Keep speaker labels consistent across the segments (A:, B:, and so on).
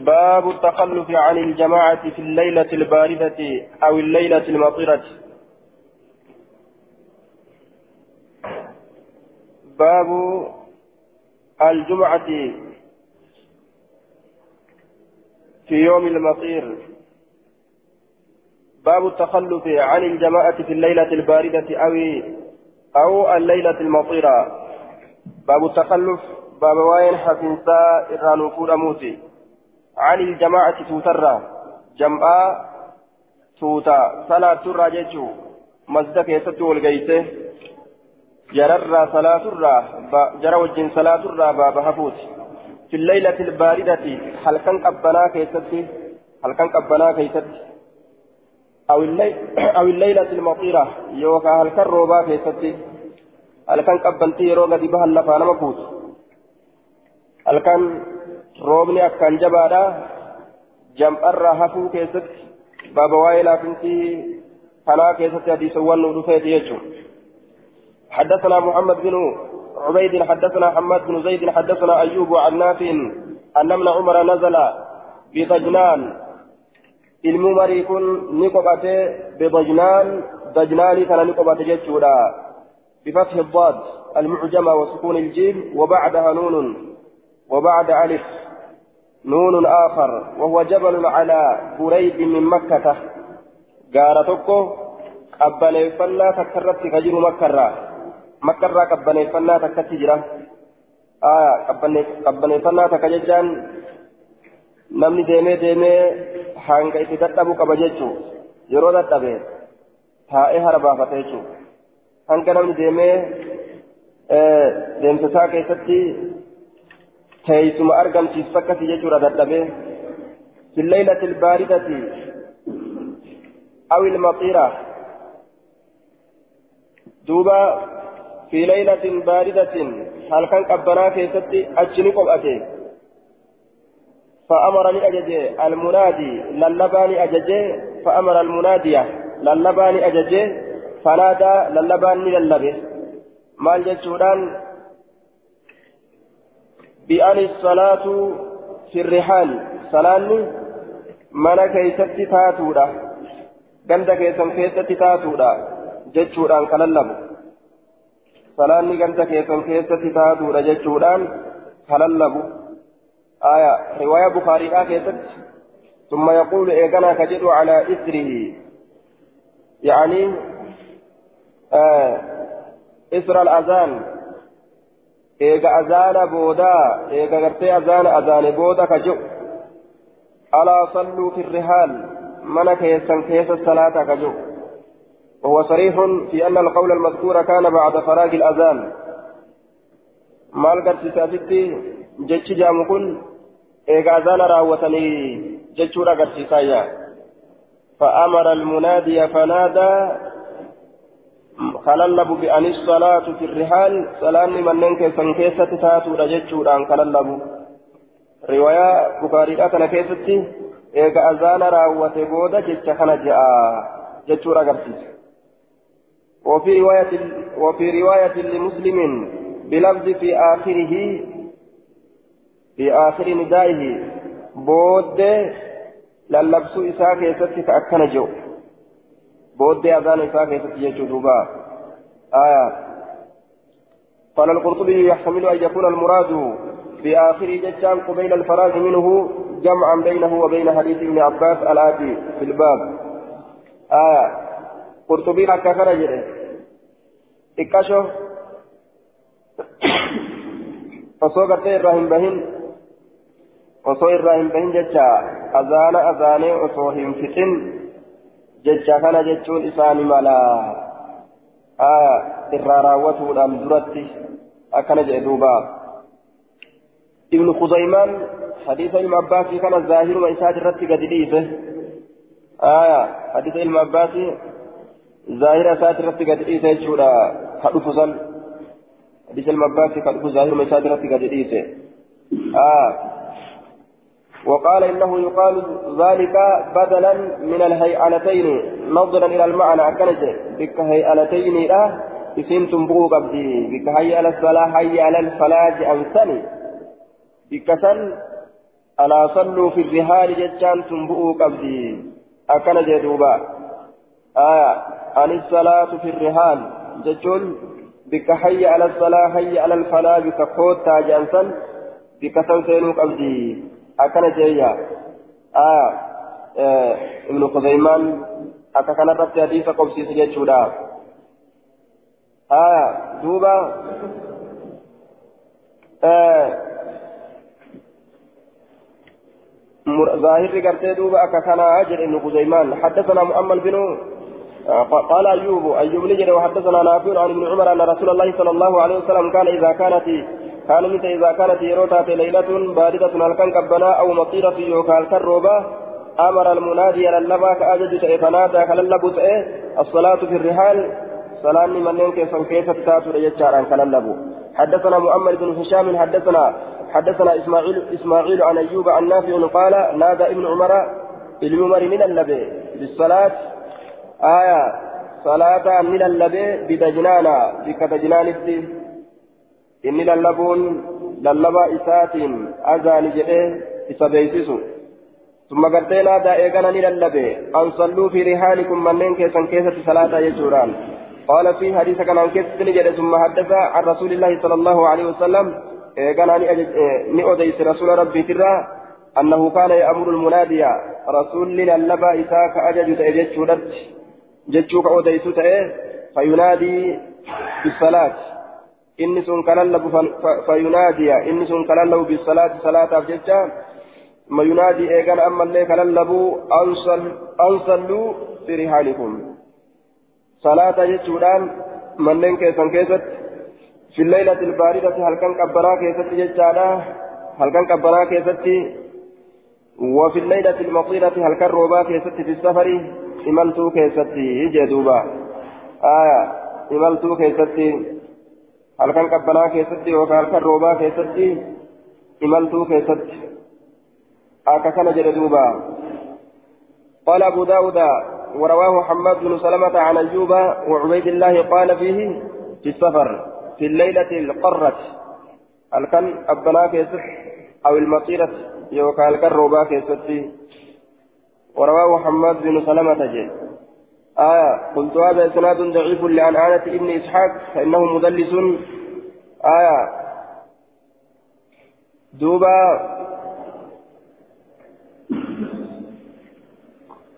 A: باب التخلف عن الجماعة في الليلة الباردة أو الليلة المطيرة. باب الجمعة في يوم المطير. باب التخلف عن الجماعة في الليلة الباردة أو أو الليلة المطيرة. باب التخلف. باب وين حفنسا إرانو فور موتي. عن الجماعة توترى جمعة توتا. صلاة ترى جيتشو. مسجد كيستو والقيته جرر صلاة الرا. جرى وجن صلاة الرا باب هفوت في الليلة الباردة كان قبنا كيستي كان قبنا كيستي أو الليل أو الليلة المطيرة. يوكا هل كان روبا كيستي هل كان قبنتي يروغا دي بها اللفا نمكوت. هل أكان جبادا جمع الرا هفو كيست باب وايلا كنتي فلا كيست حديث ونو دفيت يجو حدثنا محمد بن عبيد حدثنا حماد بن زيد حدثنا أيوب عن نافع أن ابن عمر نزل بضجنان الممري كن نقبته بضجنان ضجنان كان نقبته جتشورا بفتح الضاد المعجمة وسكون الجيم وبعدها نون وبعد ألف نون آخر وهو جبل على بريد من مكة قارتكو أبليفنا تكرت كجر مكة makkarraa qabbaneeffannaa takkatti jira qabbaneeffannaa takka jechaan namni deemee deemee hanga itti dadhabu qaba jechuu yeroo dadhabe taa'ee hara baafata jechuu hanga namni deemee deemsasaa keessatti teeysuma argamsiisu akkasii jechuudha dadhabee. في الليلة الباردة أو المطيرة دوبا في ليلة باردة هل كان قبنا كيستي أجني قبأتي فأمرني أججي المنادي للباني أججي فأمر المنادية للباني أججي فنادى للباني للبه مال جتشوران بأن الصلاة في الرحال صلاني من كيستي تاتودا ganda keessan keessatti taatuudha jechuudhaan kalallamu salaanni ganda keessan keessatti taatuudha jechuudhaan kalallabu آية رواية بخاري آكيست ثم يقول إيقنا كجد على إثره يعني آه إثر الأذان إيقا أذان بودا إيقا غرتي أذان أذان بودا كجو ألا صلوا في الرحال من كيسا كيس الصلاة كجو وهو صريح في أن القول المذكور كان بعد فراغ الأذان ما القرس ساتتي جتش جامكن إيقا أذان راوتني جتشورا قرسيسايا فأمر المنادي فنادى خللب بأن الصلاة في الرحال سلام من ننك سنكيسة تاتو رجتشورا خللب رواية بخاري أتنا كيستي إيقا أذان راوتي بودا جتش خنجا جتشورا قرسيس وفي رواية وفي رواية لمسلم بلفظ في آخره في آخر ندائه بود للبس إساء كيست كأكن جو. بود أذان إساء كيست يجوبا آية قال القرطبي يحتمل أن يكون المراد في آخر ججان قبيل الفراغ منه جمعا بينه وبين حديث ابن عباس الآتي في الباب آية قرطبي kana jedhe. Xiqqasho osoo gartee irraa hin bahin. Osoo irraa hin bahin jecha. Azaana azaanee osoo hin fixin. Jecha kana jechuun isaani mala irraa raawwatuudhaan duratti akkana jedhe duuba. Ibnu khuzaymaan حديث علم عباسي كان الظاهر وإسات الرد قد ليسه آية حديث علم عباسي ظاهر إسات الرد قد ليسه جورا كأفزا حديث علم عباسي كأف ظاهر وإسات الرد قد ليسه آه وقال إنه يقال ذلك بدلا من الهيئلتين نظرا إلى المعنى. أكنت بك هيئلتين لا اسمتم بغو قبدي بك هيئل الصلاة هيئل الفلاج أنسني بك سن ألا صلوا في الرحال جتان تنبؤوا قبدي أكن جدوبا آية عن الصلاة في الرحال جتون بك على الصلاة حي على الفلاح بك قوتا جانسا بك سنسينو قبدي أكن جيا آه ابن خزيمان akka kanarratti hadiisa qobsiisu jechuudha. Haa duuba. ظاهر قرتي دوبا أككنا أجر ابن خزيمان حدثنا مؤمل بن قال أيوب أيوب نجد وحدثنا نافع عن ابن عمر أن رسول الله صلى الله عليه وسلم كان إذا كانت كان متى إذا كانت يروتات ليلة باردة هل كان كبنا أو مطيرة يوكال كالروبة أمر المنادي للبا كأجج تأي فنادى كللبو تأي الصلاة في الرحال صلاة من كيف كيف تاتوا ليجارا كللبو. حدثنا مؤمل بن هشام حدثنا حدثنا إسماعيل إسماعيل عن أيوب عن نافع قال نادى ابن عمر بالعمر من اللبي بالصلاة. آية صلاة من اللبي بدجنانا بكدجنان إني للبون للبا إسات أذان جئه إسابيسسو ثم قرتي نادى إيقانا للبي أن صلوا في رحالكم منين كيسا كيسة صلاة يجوران قال في حديث كان عن كيسة ثم حدث عن رسول الله صلى الله عليه وسلم كان نؤديس رسول ربي ترى أنه كان يأمر المنادي رسول للبا إساك أجج تأجج جتشوك أوديس فينادي بالصلاة إني سن كللب فينادي إني سن كللب بالصلاة صلاة أبججة ما ينادي إيغان أما اللي كللبوا أنصلوا في رحالكم صلاة جتشودان منين كيسان كيست في الليلة الباردة هل كان كبرا كيست جتشادا هل كان كبرا كيست وفي الليلة المطيرة هل كان روبا كيست في السفر إملتو كيست جدوبا آية إملتو كيست هل كان كبرا كيست وهل كان روبا كيست إملتو كيست أكثر جدوبا قال أبو داود ورواه حماد بن سلمة عن أيوب وعبيد الله قال فيه في السفر في الليلة القرة الكن أبنا أو المطيرة يوكا الكروبا كيست ورواه حماد بن سلمة جي آية قلت هذا إسناد ضعيف لعن آنة ابن إسحاق فإنه مدلس. آية دوبا.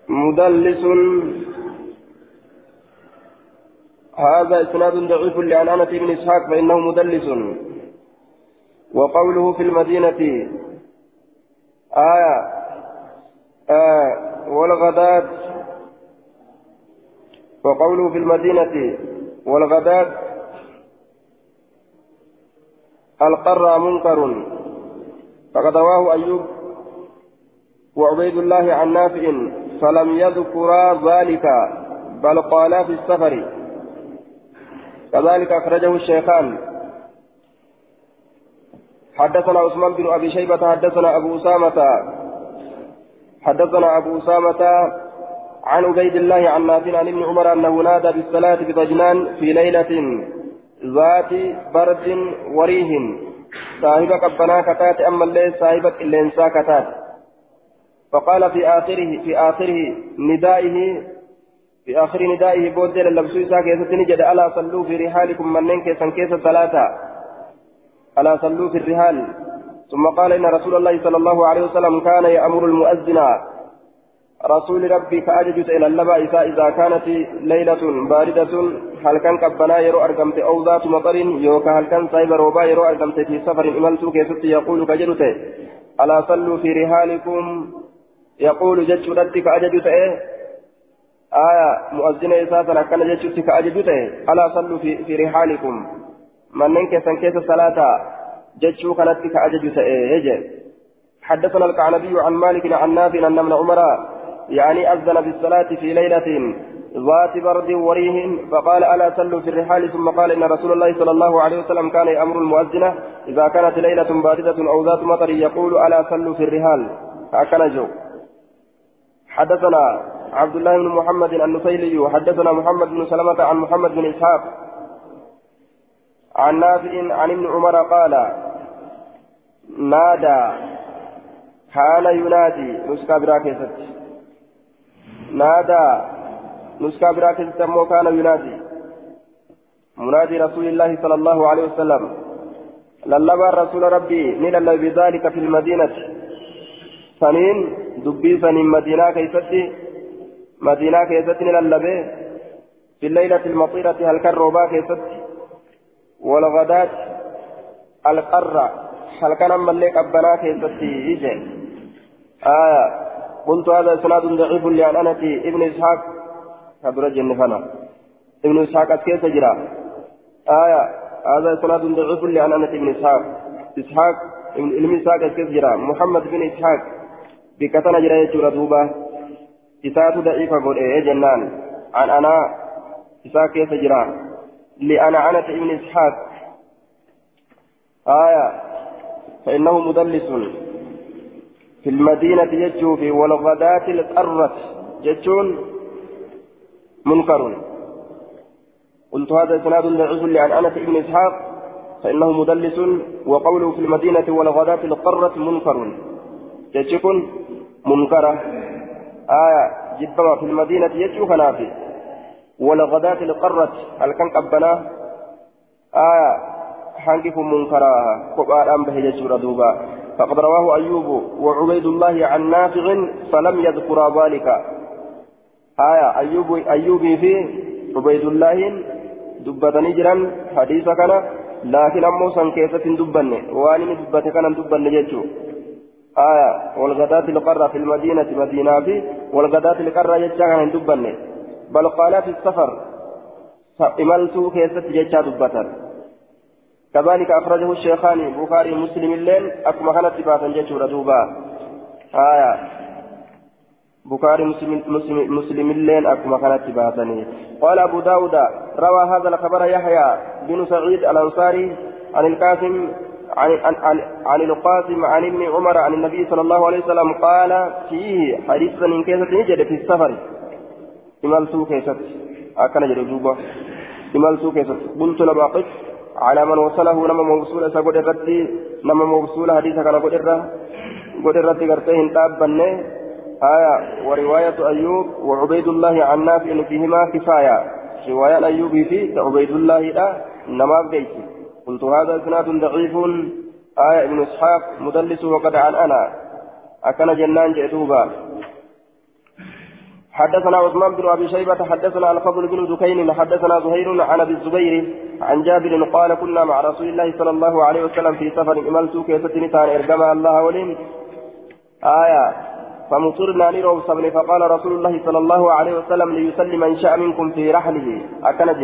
A: مدلس. هذا إسناد ضعيف لعنانة بن إسحاق فإنه مدلس. وقوله في المدينة. آية آه. والغداة. وقوله في المدينة والغداة القرى منكر. فقد رواه أيوب وعبيد الله عن نافع فلم يذكرا ذلك بل قالا في السفر. كذلك أخرجه الشيخان. حدثنا عثمان بن أبي شيبة حدثنا أبو أسامة حدثنا أبو أسامة عن عبيد الله عن نافع عن ابن عمر أنه نادى بالصلاة بضجنان في ليلة ذات برد وريه صاحب قبنا كتات أما الليل صاحب الإنسا كتات. فقال في آخره في آخره ندائه في آخر ندائه بود للبسو إساء كيسة نجد ألا صلوا في رحالكم منين كيسا كيسة ثلاثة ألا صلوا في الرحال. ثم قال إن رسول الله صلى الله عليه وسلم كان يأمر المؤذن رسول ربي كأججت إلى اللبا إذا كانت ليلة باردة هل كان قبنا يرو أرقمت أو ذات مطر يوكا هل كان صايب روبا يرو أرقمت في سفر إملت كيست يقول كجلته ألا صلوا في رحالكم؟ يقول جدت ردك أجدت إيه؟ آية مؤذن إساسا كان كأجدت إيه ألا صلوا في, في رحالكم؟ من ننك سنكيس الصلاة جدت كانت كأجدت إيه؟ حدثنا الكعنبي عن مالك عن نافع أن ابن عمر يعني أذن بالصلاة في ليلة ذات برد وريه فقال ألا صلوا في الرحال. ثم قال إن رسول الله صلى الله عليه وسلم كان يأمر المؤذن إذا كانت ليلة باردة أو ذات مطر يقول ألا صلوا في الرحال. هكذا جو حدثنا عبد الله بن محمد النسيلي حدثنا محمد بن سلمة عن محمد بن إسحاق عن نافع عن ابن عمر قال نادى كان ينادي. نسكا براكزت نادى نسكا براكزت مو كان ينادي. منادي رسول الله صلى الله عليه وسلم. للبى رسول ربي من بذلك في المدينة. سنين دبي سنين مدينة كيستي مدينة كيستي للبى في الليلة المطيرة هل كالروبا كيستي والغداة القرة هل كان ملك أبنا كيستي إيجي. آية قلت هذا إسناد ضعيف لأنانة ابن إسحاق. كبر جنفنا ابن إسحاق أسكيت جرا آية هذا إسناد ضعيف لأنانة ابن إسحاق. إسحاق ابن إسحاق أسكيت جرا محمد بن إسحاق. بكتنا جرا يجرا دوبا إساءة ضعيفة قل إيه جنان. عن أنا إسحاق كيف جرا لأنانة ابن إسحاق. آية فإنه مدلس. في المدينة يجو في والغداة القرة يجون منكر قلت هذا إسناد ضعيف لعن أنس بن إسحاق فإنه مدلس وقوله في المدينة والغداة القرة منكر يجكن منكرة آية جبما في المدينة يجو خنافي والغداة القرة. هل كان قبنا؟ آية. حنكف منكرا قبال أنبه يجو ردوبا. فقد رواه أيوب وعبيد الله عن نافع فلم يذكر ذلك. آية أيوب أيوب في عبيد الله دبتني جرا حديث كان لكن أمو سن كيسة دبني وأنني دبت كان دبني جيتشو. آية والغداة القرة في المدينة مدينة في والغداة القرة كان دبني. بل قال في السفر إملت كيسة جيتشا دبتا كذلك أخرجه الشيخان بخاري مسلم الليل. أكما كانت باسا جيتشورا دوبا آية. بخاري مسلم, الليل أكما كانت باسا قال أبو داود روى هذا الخبر يحيى بن سعيد الأنصاري عن القاسم عن, عن, عن, عن القاسم عن ابن عمر عن النبي صلى الله عليه وسلم قال فيه حديث من كيسة نجد في السفر. إمالتو كيسة أكن جدوبا إمالتو كيسة قلت لما قلت على من وصله نما موصول إسا قد الرتي نما موصول حديثا كان قد الرة قد الرتي قرتين تابني آية ورواية أيوب وعبيد الله عن نافع فيهما كفاية. رواية أيوب في عبيد الله لا نما بيت قلت هذا إسناد ضعيف. آية ابن إسحاق مدلس وقد عن أنا. أكن جنان جئتوبا. حدثنا عثمان بن أبي شيبة حدثنا الفضل بن دكين حدثنا زهير عن أبي الزبير عن جابر قال كنا مع رسول الله صلى الله عليه وسلم في سفر املت كيستني تان إرجما الله ولين آية فمطرنا نيرو سبني فقال رسول الله صلى الله عليه وسلم ليسلم من شاء منكم في رحله. أكنج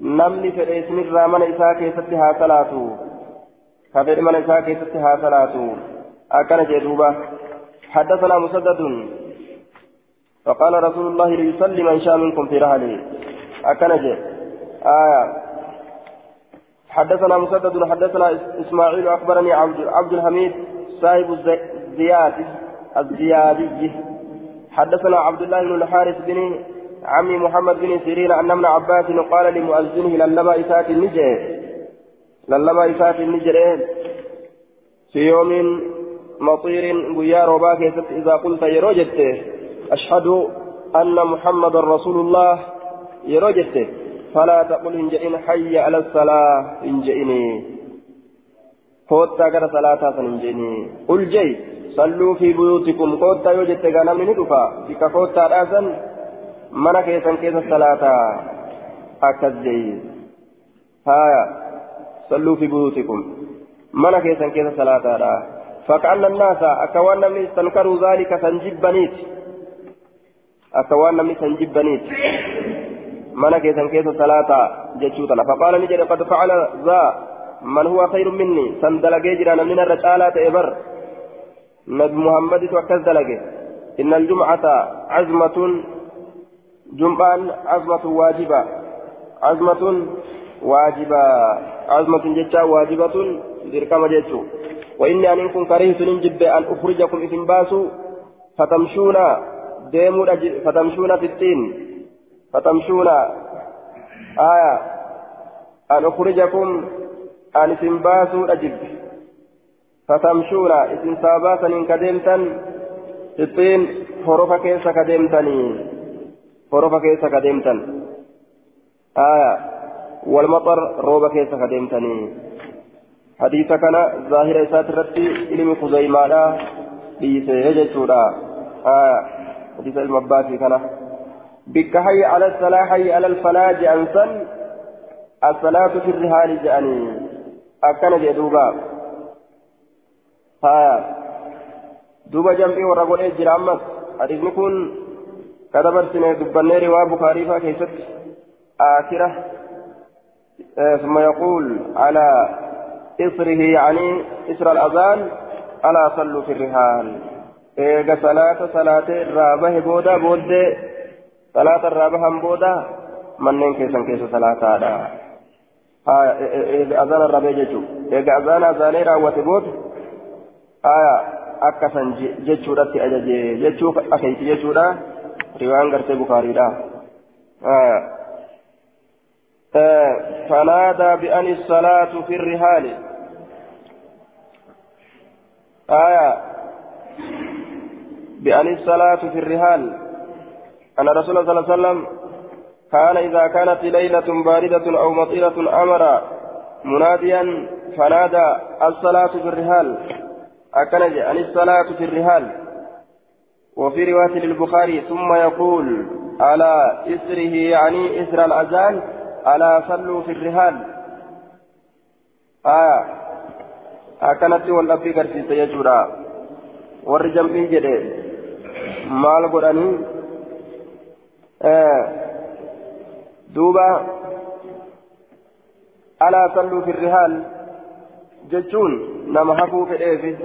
A: نملي في اسم الرامن إساء كيستها ثلاثو. كفر من إساء كيستها ثلاثو. أكنج دوبا. حدثنا مسدد فقال رسول الله ليصلي من شاء منكم في رحله. أكنج آية. حدثنا مسدد حدثنا إسماعيل أخبرني عبد, عبد الحميد صاحب الزياد الزيادي. حدثنا عبد الله بن الحارث بن عمي محمد بن سيرين أن ابن عباس قال لمؤذنه للما إسات النجر. للما إسات النجر. في يوم مطير بيا رباك إذا قلت يروجته أشهد أن محمد رسول الله. يروجته فلا تقل إن جئن حي على الصلاة إن جئني كوتا كذا صلاة إن جئني قل جي صلوا في بيوتكم. كوتا يوجد غنم ندفا بك كوتا راسا من كيسا كيسا الصلاة أكزي هايا صلوا في بيوتكم. من كيسا كيسا صلاة. فكأن الناس أكوان من استنكروا ذلك سنجبنيت أكوان من سنجبنيت من كيسا كيسا صلاة جتشوتنا فقال نجد قد فعل ذا. من هو خير مني؟ سندلقي جرانا من الرجالات إبر. نبي محمد دلقي. إن الجمعة عزمة جمعان عزمة واجبة. عزمة واجبة. عزمة جتا واجبة ذركما جتشو. وإني أن كن كرهت ننجب أن أخرجكم إذن باسوا فتمشون ديموا فتمشون في الدين فتمشون آية أن أخرجكم أن إذن باسوا أجب فتمشون إذن ساباتا إن كدمتا الطين حروف كيس كدمتني حروف كيس كدمتا آية والمطر روب كيس كدمتني حديث كان ظاهر إسات رتي إلمي خزيمانا ليسي يجتورا آية حديث المباسي كان بك حي على الصلاة حي على الفلاح أنسن الصلاة في الرهان جأني. أكن جدوبا ها. دوبا جنبي ورقول إجرا أمس. حديثني كن كتبر سنة دبني روا بخاري فكيست آخرة. آه ثم يقول على إصره يعني إسر الأذان ألا صلوا في الرهان. صلاة صلاة الرابة بودا بودة صلاة الرابة هم بودا منين كيسن كيس صلاة هذا أذان الرابع جيجو إيجا أذان أذاني راوة بود آية أكسن جيجو رتي أججي جيجو أكيت جيجو دا روايان غرتي بخاري دا آية آه فنادى بأن الصلاة في الرهان آية بأن الصلاة في الرهان. أن رسول الله صلى الله عليه وسلم كان إذا كانت ليلة باردة أو مطيرة أمر مناديا فنادى الصلاة في الرهان. أكنج عن الصلاة في الرهان. وفي رواية للبخاري ثم يقول على إسره يعني إسر الأذان؟ ألا صلوا في الرهان. آية أكنت والأبي قرسيس يجورا مال قراني آه دوبا ألا صلوا في الرهان جتون نما هفو في الإيفي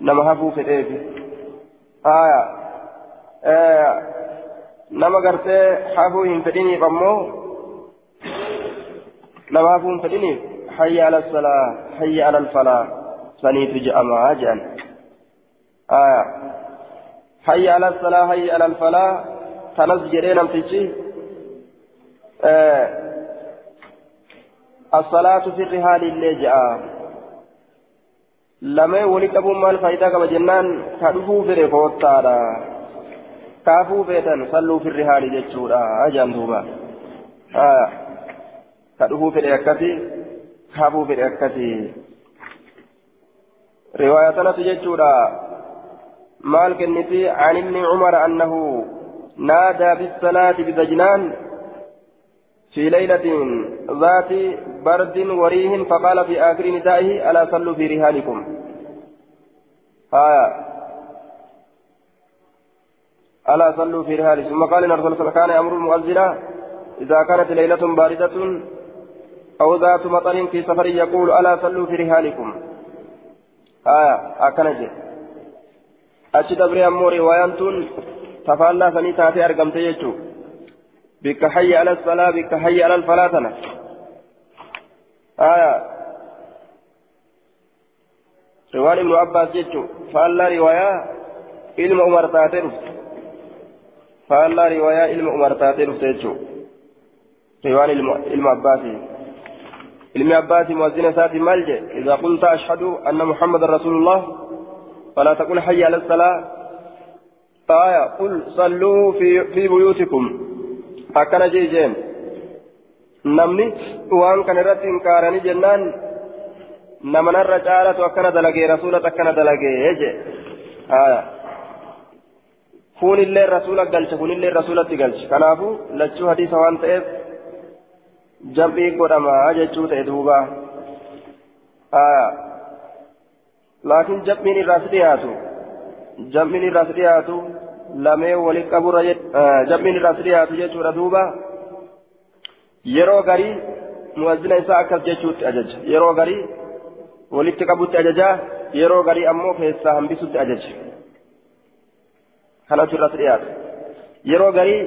A: نما هفو في الإيفي آية آه نما قرتي حفو هنفديني قمو نما هفو هنفديني حي على الصلاة حي على الفلاح سنيت جأما جأن آية. حي على الصلاة حي على الفلاح. تنزجرين أمتشي آه. الصلاة في اللي جاء لما ولك أبو مال فايدة كما جنان كدفو في رفوتارا كافو بيتا صلوا في الرهان جتشورا. أجان دوبا. آه. كدفو في الأكتي كافو في الأكتي رواية تجتشورا مال كنتي عن ابن عمر أنه نادى بالصلاة بزجنان في ليلة ذات برد وريه فقال في آخر ندائه ألا صلوا في رهانكم. آية ألا صلوا في رهانكم. ثم قال إن الرسول كان أمر المؤذنة إذا كانت ليلة باردة أو ذات مطر في سفر يقول ألا صلوا في رهانكم. آية أكنجي أشد أبري أمور رواية تفعلنا فني تاتي أرقمت يجو بك حي على الصلاة بك حي على الفلاة آية رواية ابن عباس يجو فعلنا رواية علم عمر تاتي فعلنا رواية علم عمر تاتي يجو رواية علم عباس علم عباس مؤذن ساتي ملجأ إذا قلت أشهد أن محمد رسول الله فلا تقل حي على الصلاة آية قل صلوا في في بيوتكم akkana jeen namni waan kana irratti inkaaranii jennaan nama narra caalatu akkana dalagee rasuulatu akkana dalagee je kunillee rasuula galcha kunillee rasuulatti galcha kanaafuu lachuu hadiisa waan ta'eef jam'ii godhamaa jechuu ta'e duuba irraas dhiyaatu lamee walitti qaburra jam'iin irraas dhiyaatu jechuudha duuba yeroo garii muwazzina isaa akkas jechuutti ajaja yeroo garii walitti qabutti ajaja yeroo garii ammoo keessaa hambisutti ajaja kanatu irraas dhiyaatu yeroo garii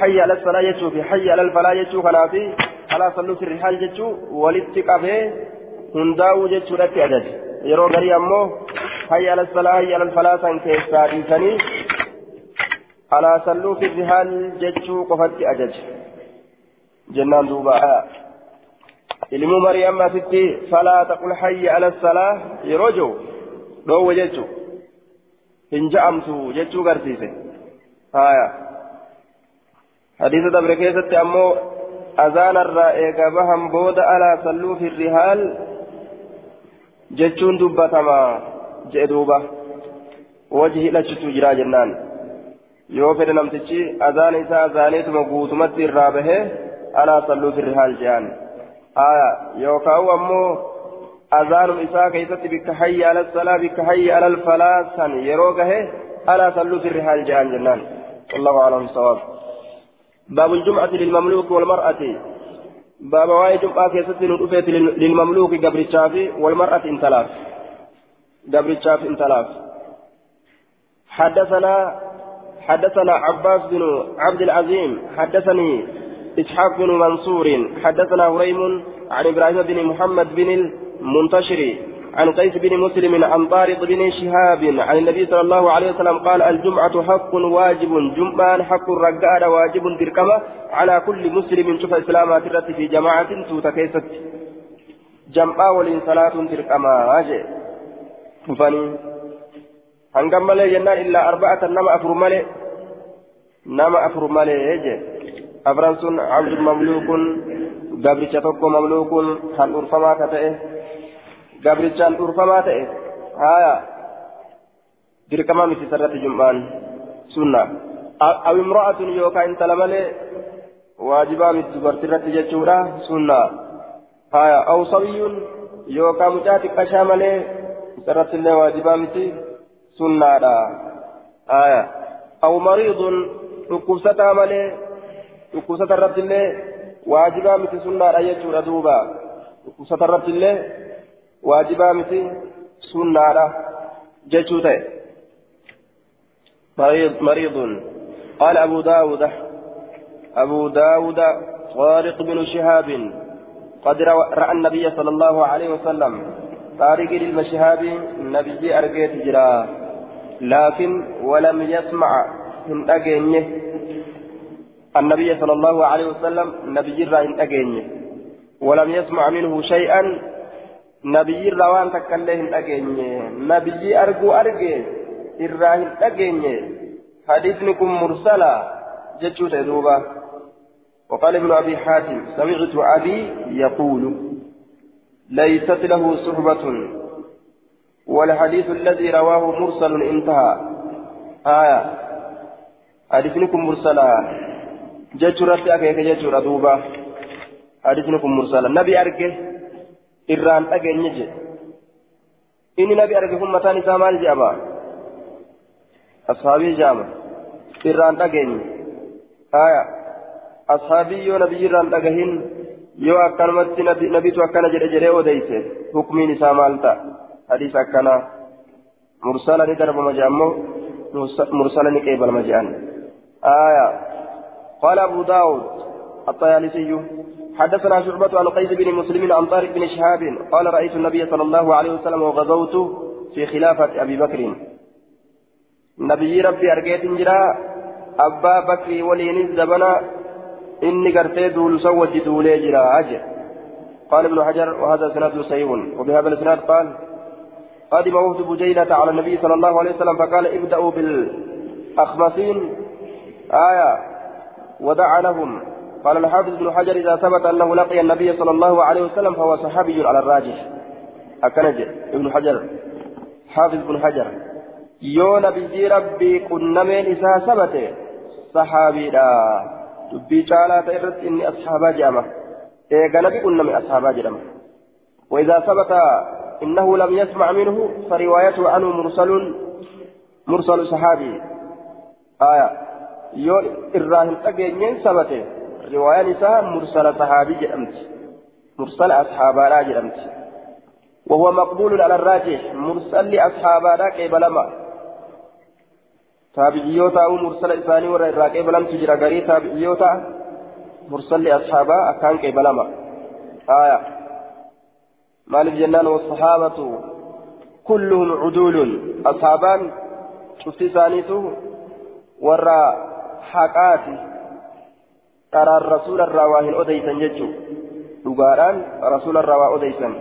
A: hayya ala salaa jechuu fi hayya ala falaa jechuu kanaafi alaa salluu sirri haal jechuu walitti qabee hundaa'uu jechuudhatti ajaja yeroo garii ammoo hayya ala salaa hayya ala falaa san keessaa dhiisanii alaa salluu sirri haal jechuu qofatti ajaja jennaan duuba ilmu maryam asitti falaa taqul hayya ala salaa yeroo jiru dhoowwe jechu hin ja'amtu jechuu garsiise haya hadiisa dabre keessatti ammoo azaanarraa eega bahan booda alaa salluu fi rihaal jechuun dubbatama jedhe duuba wajhi hidhachitu jira jennaan yoo fedhe namtichi azaana isaa azaaneetuma guutumatti irraa bahee alaa salluu fi rihaal jedhan aya yookaan ammoo azaanum isaa keessatti bikka hayya ala salaa bikka hayya ala falaa san yeroo gahe alaa salluu fi rihaal jedhan jennaan wallahu a'lam sawaab باب الجمعة للمملوك والمرأة باب واي جمعة كيست ندفت للمملوك قبر الشافي والمرأة انتلاف قبر الشافي انتلاف حدثنا حدثنا عباس بن عبد العظيم حدثني إسحاق بن منصور حدثنا هريم عن إبراهيم بن محمد بن المنتشر عن قيس بن مسلم عن طارق بن شهاب عن النبي صلى الله عليه وسلم قال الجمعة حق واجب جمعان حق الرقاد واجب تركمة على كل مسلم شوف إسلامات الرت في جماعة كيست. جمعة ولين صلاة تركمة فاني هنقم مالي جنان إلا أربعة نما أفر مالي نما أفر يجي أفرنسون عبد مملوك قبل توكو مملوك هن أرفما كتئه gabrichaan dhuunfamaa ta'e haya dirqamaa miti sarratti jum'aan sunna aw imra'atun yookaan intala malee waajibaa miti dubartirratti jechuudha sunna haya aw sabiyyun yookaan mucaa xiqqashaa malee sarratti illee waajibaa miti sunnaadha haya aw mariidun dhukkubsataa malee dhukkubsata irratti illee waajibaa miti sunnaadha jechuudha duuba dhukkubsata irratti illee واجبا مثل سنة جتوتة مريض مريض قال أبو داود أبو داود طارق بن شهاب قد رأى النبي صلى الله عليه وسلم طارق للمشهاب النبي أرقيت جرا لكن ولم يسمع من أجنه النبي صلى الله عليه وسلم نبي رأى أجنه ولم يسمع منه شيئا dhageenye. Nabiyyi arguu arge irraa hin dhageenye. Hadiisni kun mursala jechuu ta'e duuba وقال ابن أبي حاتم سمعت أبي يقول ليست له صحبة والحديث الذي رواه مرسل انتهى آية حديثكم مرسلا جترت أكيك جتر دوبا حديثكم مرسلا نبي أركه irraan dhageenye jedhe inni nabi arge kun mataan isaa maal jedhama ashaabii jedhama irraan dhageenye haya ashaabii yoo nabi irraan dhagahin yoo akkanumatti nabitu akkana jedhe jedhee odeyse hukmiin isaa maal ta'a hadiis akkana mursala ni darbama jedhammoo mursala ni qeebalama jedhan haya قال أبو داود الطيالسي حدثنا شعبة عن قيس بن مسلم عن طارق بن شهاب قال رأيت النبي صلى الله عليه وسلم وغزوت في خلافة أبي بكر. نبي ربي أرقيت جرا أبا بكر ولين الزبنا إني قرتي دول سوج دولي جرا أجر. قال ابن حجر وهذا سناد صحيح. وبهذا الاسناد قال قدم وفد بجيلة على النبي صلى الله عليه وسلم فقال ابدأوا بالأخمسين. آية. ودعا لهم. قال الحافظ ابن حجر إذا ثبت أنه لقي النبي صلى الله عليه وسلم فهو صحابي على الراجح. أكنج ابن حجر. حافظ ابن حجر. يو نبي ربي كنا من إذا ثبت. صحابي لا. تبي تعالى تيرت إني أصحابا جامع. إيه نبي من أصحابا جامع. وإذا ثبت إنه لم يسمع منه فروايته عنه مرسل مرسل صحابي. آية. يو إراهن أجنين ثبته رواية نساء مرسل صحابي جرمت مرسل أصحابنا جرمت وهو مقبول على الراجح. مرسل لأصحابنا كيبلما تابعيوتا أو مرسل إساني ورا كيبلم تجرى غري تابعيوتا مرسل لأصحابا أكان كيبلما آية. مالك جنان والصحابة كلهم عدول. أصحابان شفت ثانيته ورا حقاتي ترى الرسول dhugaadhaan rasuula irraa waa odeysan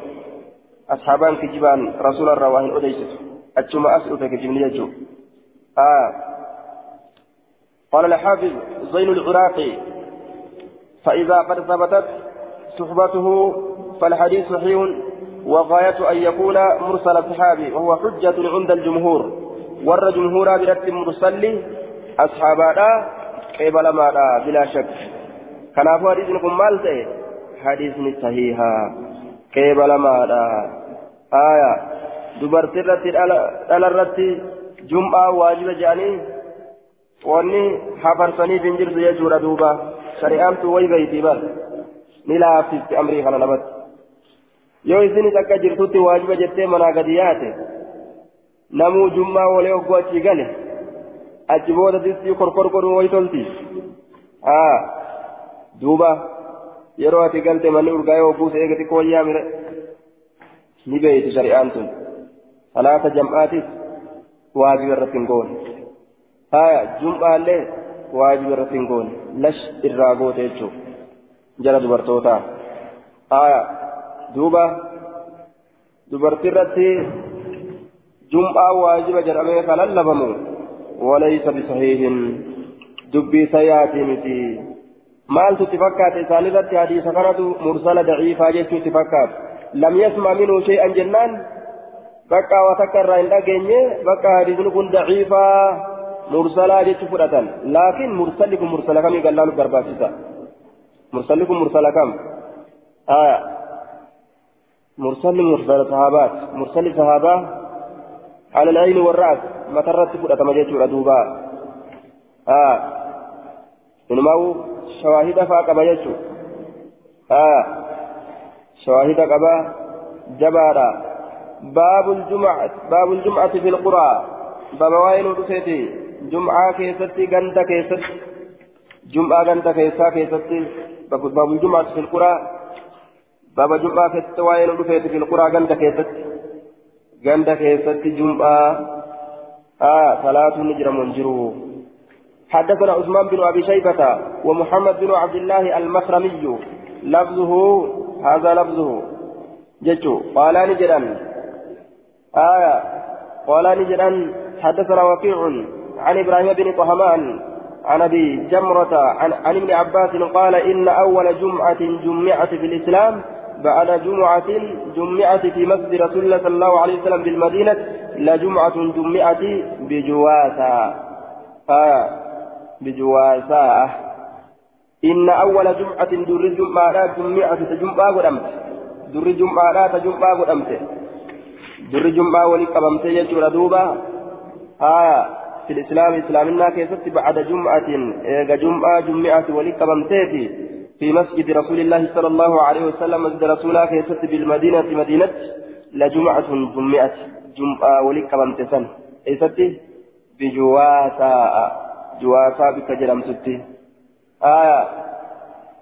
A: asxaabaan kijibaan rasuula irraa waa hin odeysitu achuma as dhufe kijibni jechuu قال الحافظ زين العراقي فإذا قد ثبتت صحبته فالحديث صحيح وغاية أن يكون مرسل الصحابي وهو حجة عند الجمهور ور جمهورا برد مرسل أصحابنا قبل ما بلا شك كان أبو حديث نكون مالته حديث صحيحا قبل ما آية dubartii irratti dhala irratti jum'aa waajiba jedhanii wanni hafarsaniif hin jirtu jechuudha duuba shari'aamtu way beeyti bar ni laaffisti amrii kana namatti yoo isinis akka jirtutti waajiba jettee manaa gadi yaate namuu jum'aa walee ogguu achi gale achi booda distii korkor godhuu way tolti haa duuba yeroo ati galte manni urgaa'ee ogguu se'ee gati kooyyaa mire ni beeyti shari'aan tun salaata jam'aatis waajiba irratti hin goone haya jum'aallee waajiba irratti hin goone lash irraa goote jechuun jala dubartootaa haya duuba dubartii irratti jum'aa waajiba jedhamee kan lallabamu walaysa bisahiihin dubbii sayaatii miti isaanirratti hadiisa kanatu mursala daciifaa jechuu itti fakkaate lam yasma minhu shay'an jennaan bakka watakka irraa hin dhageenye bakka hadiisni kun daciifaa mursalaa jechu fudhatan laakiin mursalli kun mursala kamii gallaanuuf barbaachisa mursalli kun mursala kam aya mursalli mursala sahaabaat mursalli sahaabaa على العين والرأس ما ترت ما جيت دوبا آه إنما شواهد ما جيت آه. شواهد قبا جبارا. باب الجمعة باب الجمعة في القرى. باب وين رفيتي جمعة كيستي غنتا كيست جمعة غنتا كيسا كيستي. باب الجمعة في القرى. باب جمعة كيست وين رفيتي في القرى غنتا كيست غنتا كيست جمعة. آه. صلاة نجر منجرو. حدثنا عثمان بن أبي شيبة ومحمد بن عبد الله المخرمي لفظه هذا لفظه. جتو قال نجرا آية قال نجرا حدثنا وكيع عن إبراهيم بن طهمان عن أبي جمرة عن, عن ابن عباس قال إن أول جمعة جمعت في الإسلام بعد جمعة جمعت في مسجد رسول الله صلى الله عليه وسلم بالمدينة لجمعة جمعت بجواسة آية. بجواسة إن أول جمعة در جمعة جمعة تجمعة قدمت. در جمعة تجمعة قدمت. در جمعة ولقبمت يجور دوبا. آية في الإسلام إسلامنا كيست بعد جمعة. إيجا جمعة جمعة ولقبمتي في مسجد رسول الله صلى الله عليه وسلم مسجد رسول كيست بالمدينة مدينة لجمعة جمعة. جمعة ولقبمت سن. إيست بجواسا جواسا بك جرمتتي آية.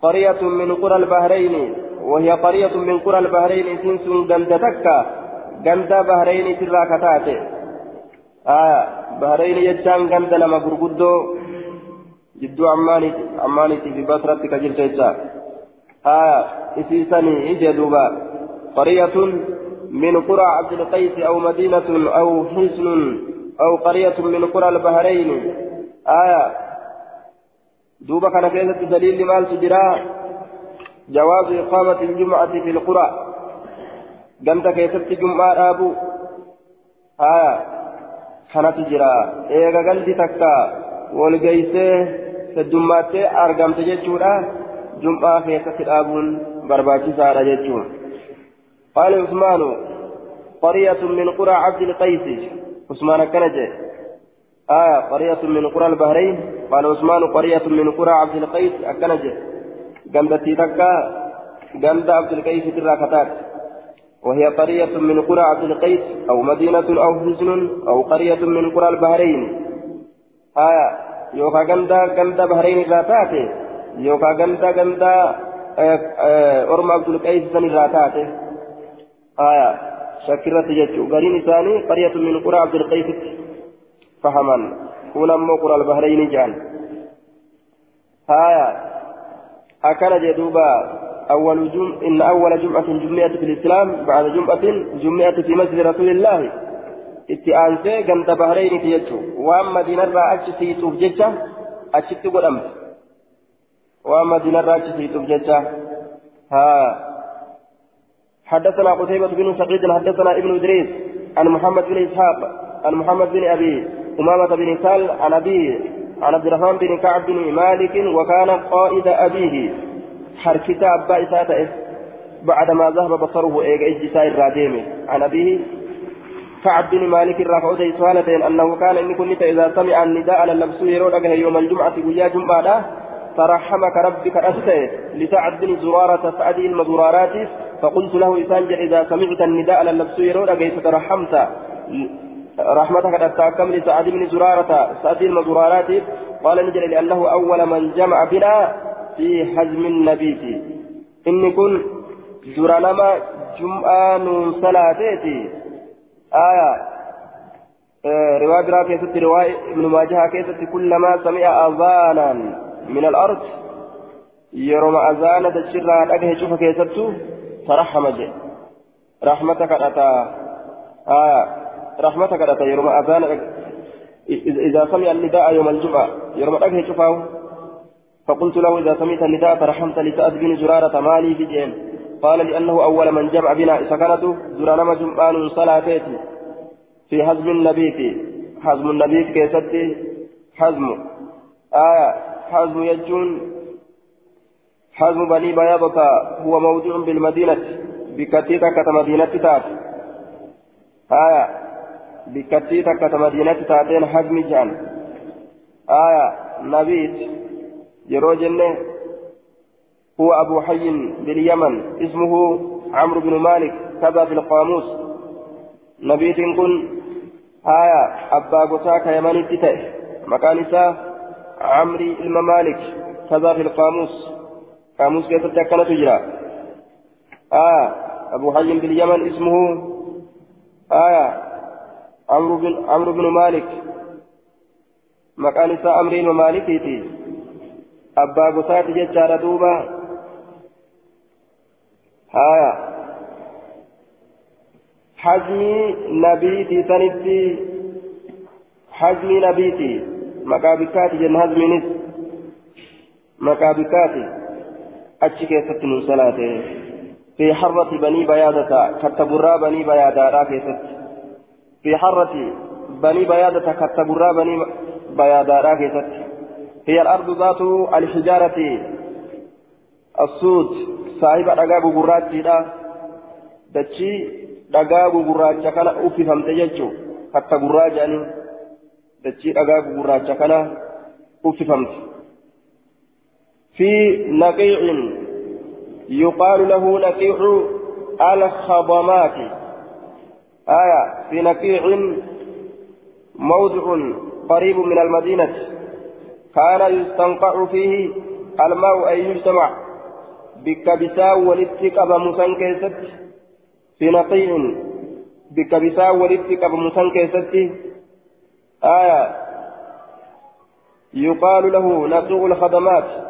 A: قرية من قرى البحرين وهي قرية من قرى البحرين سنس جند تكا. جند بحرين تراكتات آية. بحرين يجان جند لما غرغدو جدو عماني عماني في بصرة كجل تيجا. آية. إسيساني إجدوبا قرية من قرى عبد القيس أو مدينة أو حسن أو قرية من قرى البحرين. آية. دوبا كان كيسة دليل مال تجرى جواز إقامة الجمعة في القرى. قمت كيسة جمعة أبو آية. كان تجرى إيغا قلت تكا والقيسة الجمعة أرقمت جيشورا جمعة كيسة أبون برباتي سارة جيشور قال عثمان قرية من قرى عبد القيس. عثمان كنجه آية قرية من قرى البحرين قال عثمان قرية من قرى عبد القيس أكنج قمدتي تكا قمد عبد القيس تراكتات وهي قرية من قرى عبد القيس أو مدينة أو حزن أو قرية من قرى البحرين. آية يوكا قمدا قمدا بحرين ذاتاته يوكا قمدا قمدا أرم عبد القيس سن ذاتاته آية شكرت جتشو قرين ثاني قرية من قرى عبد القيس. فهما كون أمو قرى البحرين جان. هايا. أكن جدوبا. أول جم إن أول جمعة جمعة في الإسلام بعد جمعة جمعة في مسجد رسول الله. اتئانسي قمت بحرين تيجو وأما دين الرأى أجسيتوف ججة أجسيتو قدمت وأما دين الرأى أجسيتوف ججة. ها. حدثنا قتيبة بن سعيد حدثنا ابن إدريس عن محمد بن إسحاق عن محمد بن أبي أمامة بن سال عن أبيه عن عبد الرحمن بن كعب بن مالك وكان قائد أبيه. حركة أبا إساته بعدما ذهب بصره إيجا إجساء الراديم. عن أبيه كعب بن مالك رفعه سؤالتين أنه كان إن كنت إذا سمع النداء على اللبس يرون يوم الجمعة ويا جمعة ترحمك ربك أسته. لسعد بن زرارة سعد المزرارات فقلت له إسانج إذا سمعت النداء على اللبس يرون ترحمت رحمتك أتاكم لسعد بن زرارة سعد المزرارات قال نجل لأنه أول من جمع بنا في حزم النبي إن كن زرانما جمعة صلاتيتي آية آه رواية برا كيست رواية ابن ماجه كيست كلما سمع أذانا من الأرض يروم أذان تشرى أجه شوف كيستو ترحم رحمتك أتا. آية رحمتك أتا يروم أذان إذا سمع النداء يوم الجمعة يروم أجه شوفه فقلت له إذا سمعت النداء ترحمت لسعد بن زرارة مالي بجين قال لأنه أول من جمع بنا سكنته زرانما جمعان صلاتيتي في حزم النبي حزم النبي كيستي حزم. آية حزم يجون. حزم بني بياضة هو موضوع بالمدينة بكتيتة كتمدينة تات آية بكتيتة كتمدينة تاتين حزم جان آية نبيت yeroo jenne هو أبو حي باليمن اسمه عمرو بن مالك كذا في القاموس نبيت كن آية أبا قتاك يمني تتئ مكان عمري الممالك كذا في القاموس قاموس كيف تكن تجرى آية أبو حي باليمن اسمه آية عمرو بن عمرو بن مالك مكان عمري الممالك abbaa gosaati jechaadha duuba haya hajmii nabiitii sanitti hajmii nabiitii maqaa bikkaati jenna hazmiinis maqaa bikkaati achi keessatti nun salaate في حرة بني بيادة كتبرا بني بيادة لا كيست في حرة بني بيادة كتبرا بني بيادة لا كيست هي الأرض ذات الحجارة السود. صاحب رقاب قراتي لا دتشي رقاب قراتي كان أفهم تججو حتى قراجاني دتشي رقاب قراتي كان أفهمت في نقيع يقال له نقيع الخضمات. آية في نقيع موضع قريب من المدينة. كان يستنقع فيه الماء أي يجتمع بكبسا ولتقب مسان كيست. في نقيع بكبسا ولتقب مسان كيست. آية يقال له نقيع الخدمات.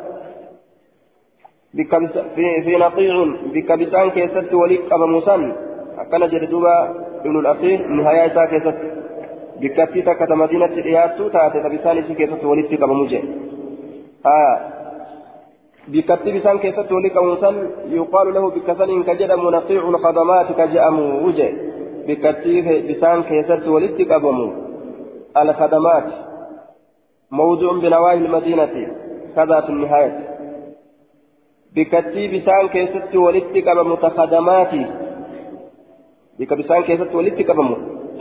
A: في نقيع بكبسان كيست ولتقب مسان كان جردوبا ابن الأخير نهاية ta bisaan isii keessatti walitti qabamu jee bikkattii bisaan keessatti walitti qabamu san yuqaalu lahu bikka saniin ka jedhamu naqiicu lqadamaati ka jedhamu wuje bikkattii bisaan keessatti walitti qabamu alkadamaat موضوع بنواهي المدينة كذا في النهاية بكتي بسان كيست ولدت متخدمات بك بسان كيست ولدت قبل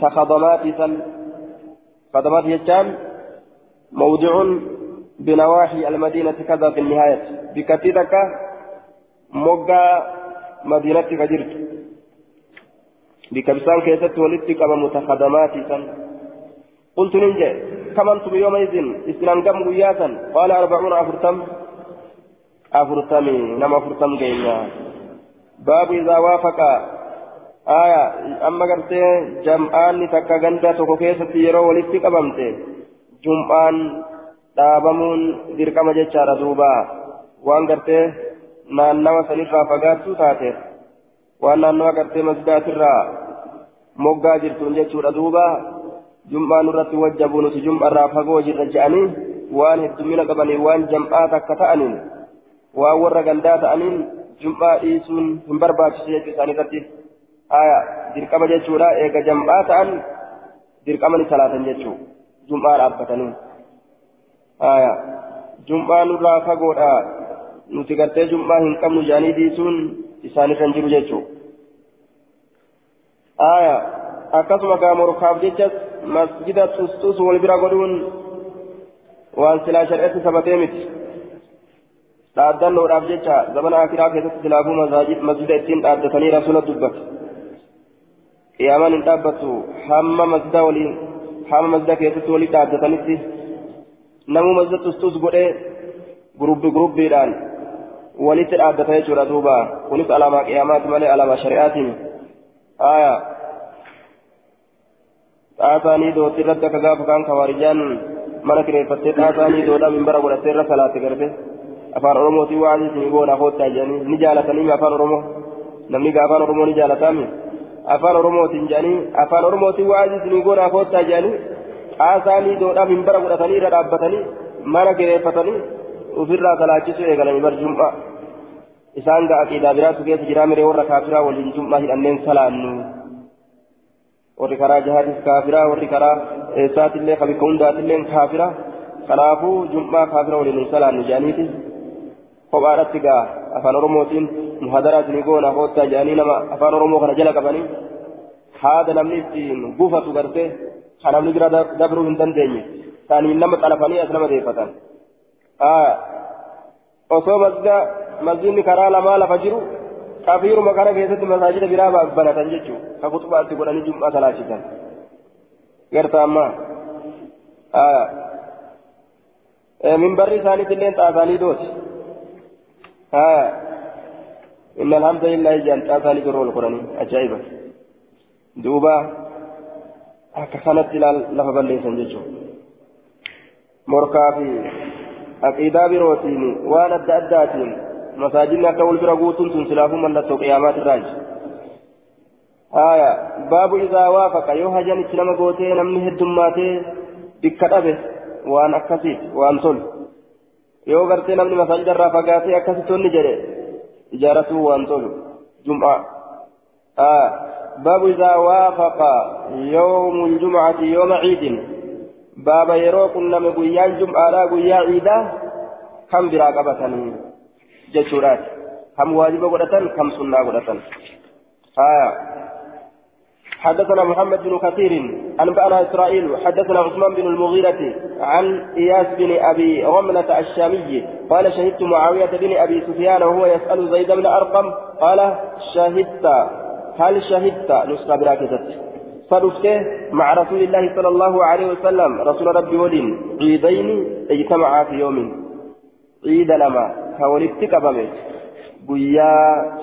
A: تخدمات سن خدمات يجان موضع بنواحي المدينة كذا في النهاية بكتيرك موقع مدينة كجرت بكبسان كيست ولدتك متخدمات سن قلت ننجي كم أنتم يومئذ إسلام كم قياسا قال أربعون أفرتم أفرتمي نما أفرتم جينا باب إذا وافق aya amma gartee jam'aanni takka ganda tokko keessatti yeroo walitti qabamte jum'aan dhaabamuun dirqama jechaadha duuba waan gartee naannawa sanirraa fagaattuu taateef waan naannawa gartee masgaatirraa moggaa jirtuun jechuudha duuba jum'aa nurratti wajjabuu nuti jum'arraa fagoo jirra je'anii waan heddumina qabanii waan jam'aa takka ta'aniin waan warra gandaa ta'aniin jum'aa dhiisuun hin barbaachisu jechuu isaanii irratti dirqama ni salaatan jechuu jum'aa dhaabbatanii aya jum'aa nurraa fagoodha nuti gartee jum'aa hin qabnu jedhanii dhiisuun isaanirra hin jiru jechuu aya akkasuma gaa morkaaf jecha masjida xusxus wal bira godhuun waan silaa shar'etti sabatee miti dhaaddannoodhaaf jecha zamana akiraa keessatti silaafuu masjida ittiin dhaaddatanii rasuula dubbate qiyaamaan hin dhaabbattu hamma masjida waliin hamma masjida keessatti walii dhaaddatanitti namuu masjida xusxus godhee gurubbi gurubbiidhaan walitti dhaaddata jechuudha duuba kunis alaamaa qiyaamaati malee alaamaa shari'aatiin aayaa xaasaanii dootti irratti akka gaafa kaan kawaarijaan mana kireeffattee xaasaanii doodhaa minbara godhattee irra salaate garte afaan oromootiin waan isin goona hoottaa jedhanii ni jaalatanii afaan oromoo namni gaa afaan oromoo ni jaalatami afaan oromootiin jedhanii afaan oromootiin waan isin goona hoottaa jedhanii xaasaanii doodhaa minbara godhatanii irra dhaabbatanii mana kireeffatanii ofirraa salaachisuu eegalanii bar jum'a isaan gaa aqiidaa biraatu keessa jiraa miree warra kaafiraa waliin jum'aa hidhanneen salaannu warri karaa jihaatis kaafira warri karaa eessaatillee kabikka hundaatillee kaafira kanaafuu jum'aa kaafira waliin salaannu jedhaniiti kophaadhatti gaa afaan oromootiin muhadaraa isinii goona hoottaa jedhanii nama afaan oromoo kana jala qabanii haada namni ittiin buufatu gartee kan namni bira dabruu hin dandeenye isaaniin nama xalafanii as nama deeffatan osoo masjida masjidni karaa lamaa lafa jiru kafiiruma kana keessatti masaajida biraa banatan jechuun ka kutubaatti godhanii jum'aa salaachisan garta ammaa minbarri isaaniis illee xaasaanii dooti inna alhamdulillahi jaan xaasaanii biroo ol godhanii ajaa'iba duuba akka kanatti lafa balleessan jechuun morkaa fi aqiidaa birootiin waan adda addaatiin masaajidni akka wal bira guutuun tun silaafuu mallattoo qiyaamaat irraaji haya baabu idaa waafaqa yoo hajan itti nama gootee namni heddummaatee bikka dhabe waan akkasiiti waan tolu yoo gartee waan tolu jum'aa haya baabu idaa waafaqa yoomu ljumcati yooma ciidin baaba yeroo qunname guyyaan jum'aadhaa guyyaa ciidaa kan biraa qabatanii جتشورات هم واجب قدتن كم سنة قدتن آية حدثنا محمد بن كثير أنبأنا إسرائيل حدثنا عثمان بن المغيرة عن إياس بن أبي رملة الشامي قال شهدت معاوية بن أبي سفيان وهو يسأل زيد بن أرقم قال شهدت هل شهدت؟ نسخة براكزت صدفته مع رسول الله صلى الله عليه وسلم رسول ربي ولين عيدين اجتمعا في يوم. عيد لما ka walitti qabame guyyaa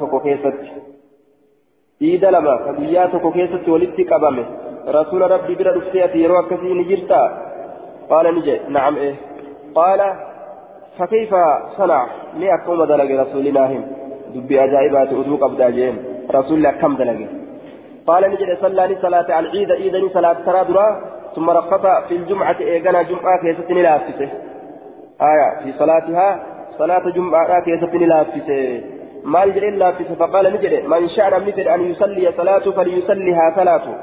A: keessatti walitti qabame rasuula rabbii bira dhuftee ati yeroo akkasii ni jirta qaala ni jedhe nacam ee qaala فكيف صنع لي أكم دلق رسول الله دبي أجائبات أدوك أبدا جيم رسول الله كم دلق قال نجد صلى صلاة العيد إذن صلاة ترى ثم رقص في الجمعة إيقنا جمعة كيستني لافته آية في صلاتها صلاة جمعة كيستني لافته ما يجري لافته فقال نجد من شاء مثل أن يصلي صلاته فليصليها صلاته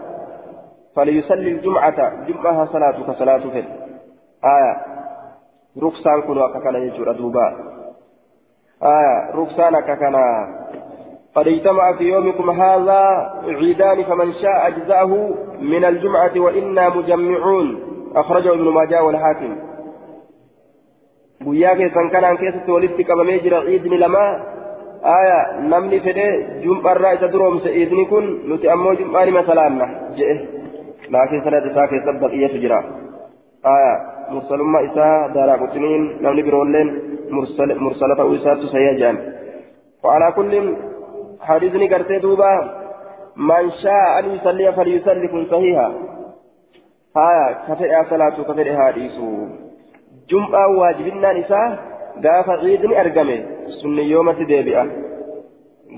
A: فليصلي الجمعة جمعها صلاة كصلاة في آية ركسان كنوا ككنا يجور دوبا آية ركسان ككنا قد اجتمع في يومكم هذا عيدان فمن شاء أجزاه من الجمعة وإنا مجمعون أخرجه ابن ماجه والحاكم guyyaa keessan kanaan keessatti walitti qabamee jira ciidni lama namni fedhe jum'arraa isa duroomse ciidni kun nuti ammoo jum'aa nima salaanna jedhe laakiin sanad isaa keessa baqiyyatu jira aya mursalummaa isaa daaraa quxiniin namni biroolleen mursala ta'uu isaattu sayya jedhan وعلى كل حديثني قرتي دوبا من شاء أن يصلي فليصلي كن صحيحا هايا كفئها صلاة كفئها حديث جمعة واجبنا نساء gaafa ciidni argame sunni yoomatti deebi'a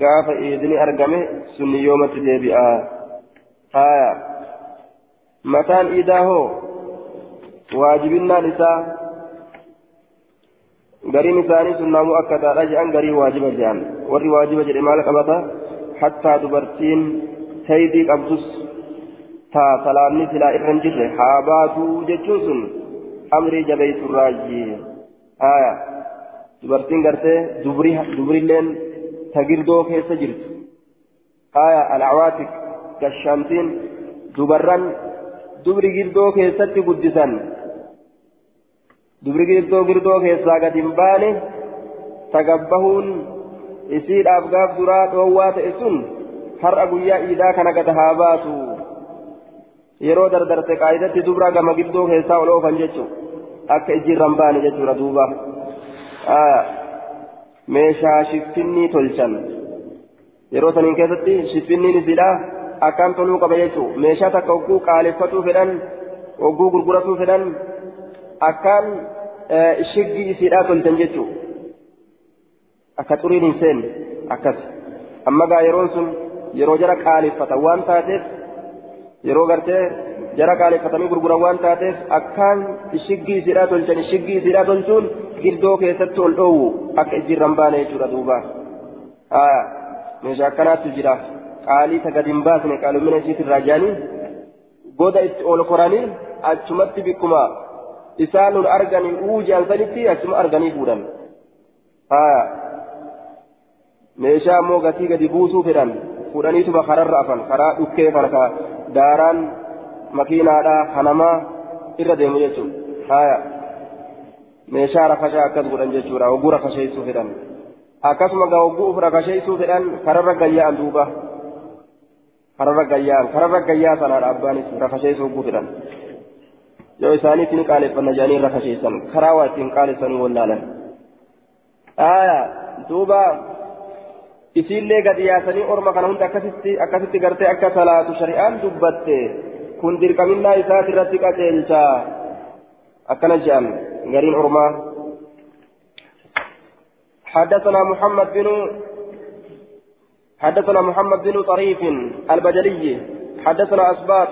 A: gaafa ciidni argame sunni yoomatti deebi'a haya mataan iidaa hoo waajibinnaan isaa gariin isaanii sunnaamuu akka taadha jedhan garii waajiba jedhan warri waajiba jedhe maal qabata hattaa dubartiin taydii qabdus taa salaanni silaa irra hin jirre haa baatuu jechuun sun amrii jabeessurraayyi haya dubartiin gartee dubrilleen tagirdoo keessa jirtu. Haya alawaatik gashaamtiin dubarran dubri girdoo keessatti guddisan. Dubri girdoo girdoo keessaa gad hin baane tagabbahuun isiidhaaf gaaf duraa dhoowwaa ta'e sun har'a guyyaa iidaa kana gad haa baatu. Yeroo dardarte qaayidatti dubra gama girdoo keessaa ol oofan jechuun akka ijjiirra hin baane jechuudha duuba meeshaa shiffinnii tolchan yeroo saniin keessatti shiffinniin isiidhaa akkaan toluu qaba jechuun meeshaa takka hogguu qaaleffatuu fedhan hogguu gurguratuu fedhan akkaan shiggii isiidhaa tolchan jechuun akka xuriin hin seenne akkas amma gaa yeroon sun yeroo jara qaaleffatan waan taateef yeroo gartee jara qaaleffatanii gurguran waan taateef akkaan shiggii isiidhaa tolchan shiggii isiidhaa tolchuun girdoo keessatti ol dhoowwu akka ijjiirra hin baane jechuudha duuba meeshaa akkanaatti jira. qaalii ta gadi hin baasne qaalumina isiitirraa jedhanii goda itti ol koranii achumatti bikkuma isaan arganii uu jedhan sanitti achuma arganii fuudhan meeshaa ammoo gatii gadi buusuu fedhan fuudhaniituma kararra afan karaa dhukkee ka daaraan makiinaadhaa hanamaa irra deemu jechuudha meeshaa rakashaa akkas godhan jechuudha hogguu rakasheessuu fedhan akkasuma gaa hogguu uf rakasheessuu fedhan kararra gayya'an duuba kararra gayyaan kararra gayyaa sanaadha abbaanis rakasheessuu hogguu fedhan yoo isaaniitti ni qaaleffanna jedhanii rakasheessan karaa waa ittiin qaalessanii wallaalan aya duuba isiillee gadi yaasanii orma kana hunda akkasitti akkasitti gartee akka salaatu shari'aan dubbatte kun dirqaminnaa isaati irratti qaceelcha akkana jedhan gariin ormaa حدثنا محمد بن حدثنا محمد بن طريف البجلي. حدثنا أسباط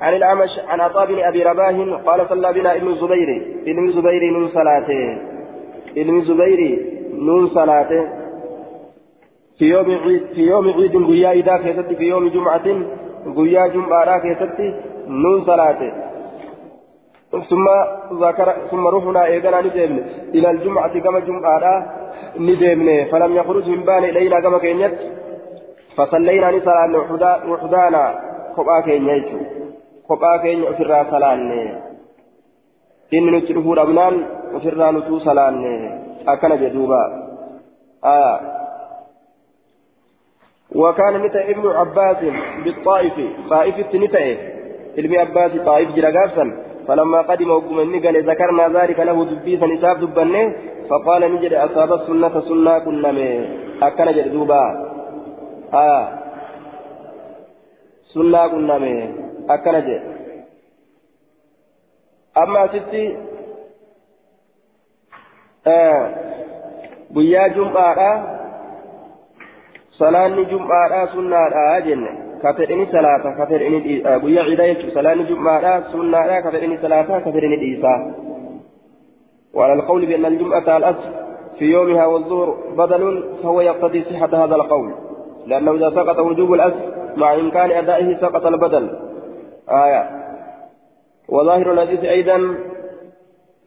A: عن الأعمش عن عطاء بن أبي رباه قال صلى بنا ابن الزبير. ابن الزبير نون صلاته. ابن الزبير نون صلاته. في يوم في يوم عيد قيا إذا في يوم جمعة قيا جمعة كيست نون صلاته. ثم ذكر ثم رحنا إيقنا ندمن إلى الجمعة كما جمعة ندمن فلم يخرج من بان إلينا كما كينيت. فصلينا نسال وحدانا. keenya jechuun kophaa keenya ofirraa salaanne inni nutti dhufuu dhabnaan ofirraa nutuu salaanne akkana jedhuuba وكان متى ابن عباس بالطائف. طائف نتأه علم عباس طائف جرقافا فلما قدم وقم النقل ذكرنا ذلك له دبيسا نساب دبنه فقال نجد أصاب السنة سنة كنا أكن جدوبا آه sunnaa qunname akkana jedhe amma asitti guyyaa jum'aadha salaanni jum'aadha sunnaadha jenne ka fedhini fedhini guyyaa ciidaa jechuudha. Salaanni jum'aadha sunnaadha ka fedhini salaata ka fedhini dhiisaa وعلى القول بأن الجمعة الأصل في يومها والظهر بدل فهو يقتضي صحة هذا القول لأنه إذا سقط وجوب الأصل مع إمكان أدائه سقط البدل آية وظاهر الحديث أيضا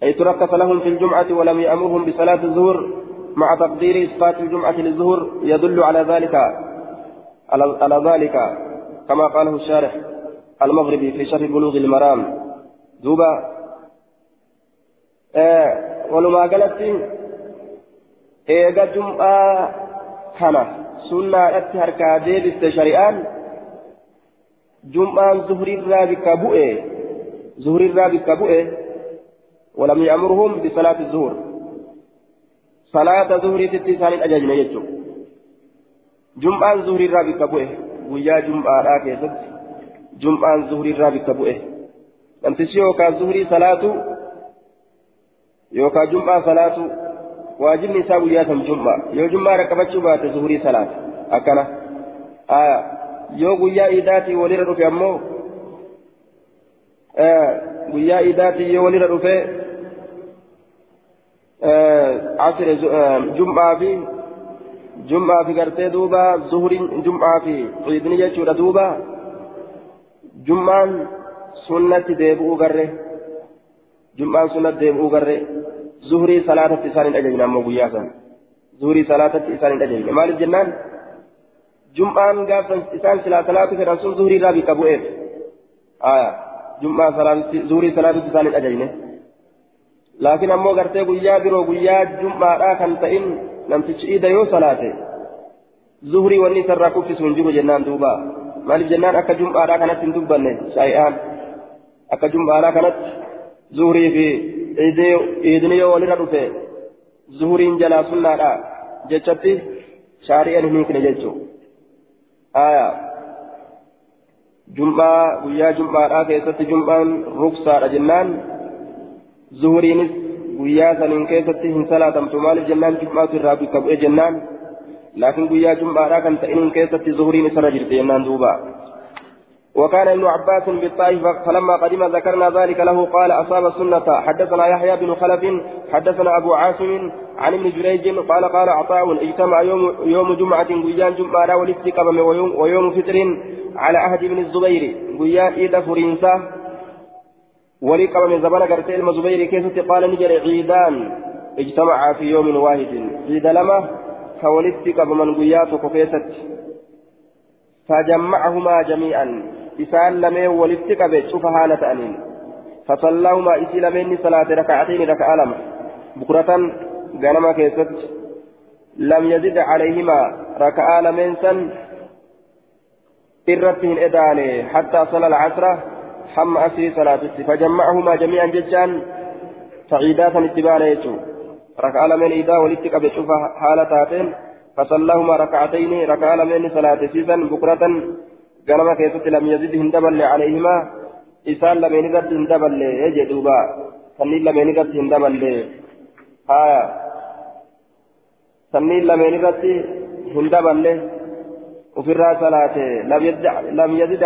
A: أي تركز لهم في الجمعة ولم يأمرهم بصلاة الظهر مع تقدير إسقاط الجمعة للظهر يدل على ذلك على, ذلك كما قاله الشارح المغربي في شرح بلوغ المرام. دوبا آه ولما قالت إيجا جمعة كان سنة أتهركا ديبست شريان جمعة زهري الرابك بؤي زهري الرابك بؤي ولم يأمرهم بصلاة الظهر صلاة ظهري ستي سان أجاجنا يجو. جمعة ظهري الرابك بؤي ويا جمعة راكيست جمعة ظهري الرابك بؤي namtichi yookaan zuhurii salaatu yookaan jum'aa salaatu واجبني إساء وياتا جمعة يو جمعة ركبت بات ظهري صلاة أكنا آه يو ويا إيداتي ولير رفي أمو آه ويا إيداتي يو ولير رفي آه عصر آه جمعة في جمعة في قرتي دوبا ظهر جمعة في عيدني يجور دوبا جمعة سنة ديبؤ قره جمعة سنة ديبؤ قره ظهري صلاة إسان الأجل أمو قياسا ظهري صلاة إسان الأجل مال الجنان جمعة قاف إسان صلاة صلاة في رسول ظهري رابي كبوئت آية جمعة صلاة ظهري صلاة إسان الأجل لكن أمو قرتي قيا برو قيا جمعة را كان تئن تشئيد يو صلاة ظهري واني سرى كفس من جمع جنان دوبا مال الجنان أكا جمعة را كانت تندبن شيئان أكا جمعة را كانت ظهري في iidni yoo walirra dhufe zuhuriin jalaa sunnaadha jechatti shaari'an hin hiikne jechuu aya jum'aa guyyaa jum'aadhaa keessatti jum'aan ruksaadha jennaan zuhuriinis guyyaa saniin keessatti hin salaatamtu maaliif jennaan jum'aatu irraa bikka bu'e jennaan? Laakiin guyyaa jum'aadhaa kan ta'iniin keessatti zuhuriin isarra jirti jennaan وكان ابن عباس بالطائف فلما قدم ذكرنا ذلك له قال أصاب السنة حدثنا يحيى بن خلف حدثنا أبو عاصم عن ابن جريج قال قال عطاء اجتمع يوم يوم جمعة قيان جمعة والاستقامة ويوم, ويوم فطر على عهد ابن الزبير قيان إيدا فرنسا ولقب من زمان قرتي الزبير كيف قال نجري عيدان اجتمعا في يوم واحد. عيد لما فولدتك من قياتك فجمعهما جميعا. إسان لمن ولدت قبل شوف حالة أنين. فصلىهما إسي لمن صلاة ركعتين ركعة لما. بكرة غنما كيست. لم يزد عليهما ركعة لمن سن. إرتهن إداني. حتى صلى العصر حم أسري صلاة فجمعهما جميعا ججان تعيداتا اتبانا يجو ركعة لمن إذا ولدت قبل شوف حالة فصلىهما ركعتين ركعة لمن صلاة سيسا بكرة lam yazid hin daballe calayhimaa isaan lameen irratti hin daballe jee duuba sanniin lameen irratti hin daballe haya sanniin lameen irratti hin daballe ofirraa salaate lam yazid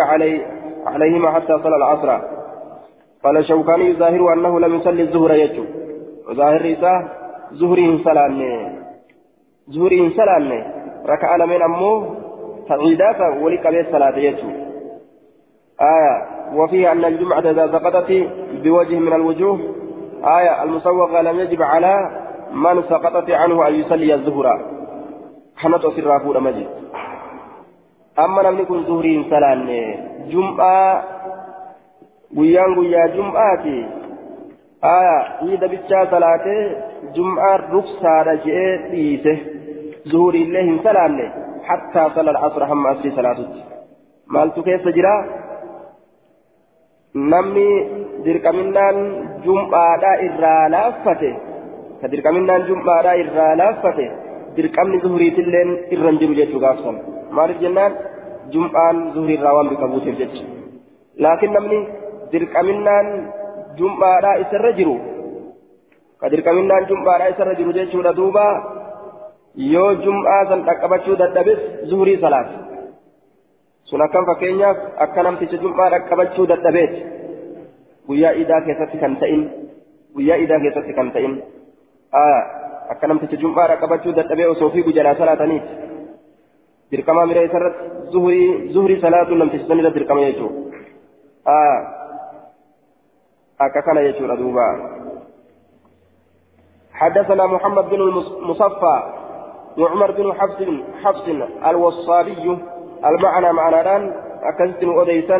A: عليهما حتى صلى العصر. قال الشوكاني يظاهر أنه لم يصلي الظهر يجو. ظاهر رساه زهري سلاني زهري سلاني ركع لمن أمه تعيدات ولك به الصلاة يجو. آية. وفيه أن الجمعة إذا سقطت بوجه من الوجوه. آية. المسوغة لم يجب على من سقطت عنه أن يصلي الظهر. حمد سر فور مجد أما لم يكن ظهرين سلان جمعة guyyaan guyyaa jum'aati. Aya hiida bichaa salaate jum'aan ruksaadha je'ee dhiise. Zuhuriillee hin salaanne. حتى صلى العصر هم أسري صلاته مالتو كيف جرا نمني دركمنان جمعة إرى لافته كدركمنان جمعة إرى لافته دركمني زهري تلين إرنجر جيتو غافصا مالك جنان جمعان زهري الراوان بكبوت الجيش لكن نمني دركمنان جمعة إسر جرو كدركمنان جمعة إسر جرو جيتو دوبا yoo jum'aa san dhaqqabachuu dadhabes zuhurii salaat sun akkam fakkeenyaaf akka namticha jum'aa dhaqqabachuu dadhabeet guyyaa idaa keessatti kan ta'in guyyaa idaa keessatti kan ta'in akka namticha jum'aa dhaqqabachuu dadhabee osoo fi gujalaa salaataniiti dirqamaa mira isarratti zuhurii zuhurii salaatuun namticha san irra dirqama jechuudha. Akka kana jechuudha duuba. حدثنا محمد بن المصفى وعمر بن حفص حفص الوصابي المعنى معنى الآن أكلت أديسا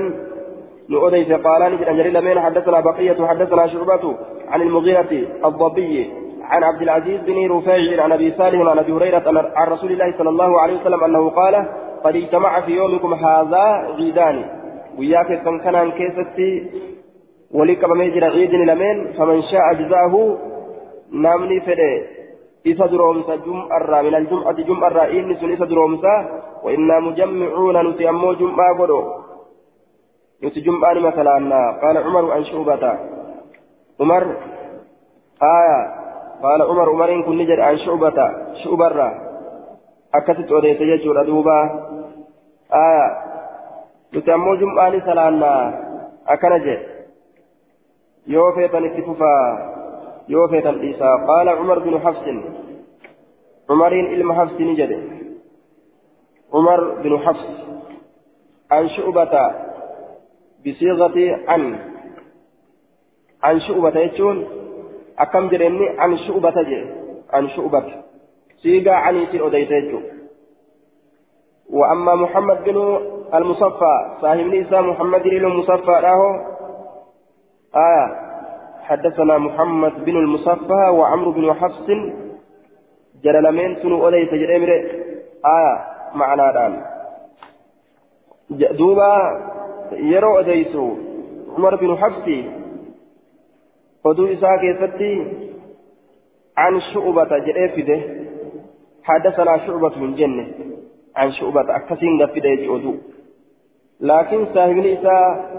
A: نؤديس قال أن جريل حدثنا بقية حدثنا شعبة عن المغيرة الضبي عن عبد العزيز بن رفاع عن أبي سالم عن أبي هريرة عن رسول الله صلى الله عليه وسلم أنه قال قد اجتمع في يومكم هذا عيدان. وياك كان كيستي ولك بميجر عيد لمن فمن شاء جزاه نامني فده إذا درومسا جمعة من الجمعة جمعة إني سن إذا درومسا وإنا مجمعون نتيمو جمعة قدو. نتي جمعة مثلا قال عمر عن شعبة. عمر آية. قال عمر عمر كن نجر عن شعبة شعبرة. أكست أوديت يجور دوبا آية. نتأمو جمعاني سلانا أكنجي يوفيتا اتففا. يوفيتا الإيسا قال عمر بن حفص. عمرين إلما حفص نجد. عمر بن حفص. عن شعبة. بصيغة عن. عن شعبة يجون. أكم جرني عن شعبة جي عن شعبة صيغة عن يسير أديت وأما محمد بن المصفى صاحب نيسى محمد بن المصفى له آية حدثنا محمد بن المصفى وعمرو بن حفص جلالمين سنو أديت جرمر آية معنا دان دوبا يرو أديسو عمر بن حفص oduu isaa keessatti عن شعبة جريفده حدثنا شعبة من جنة عن شعبة أكسين قفده يجعدو لكن صاحب نساء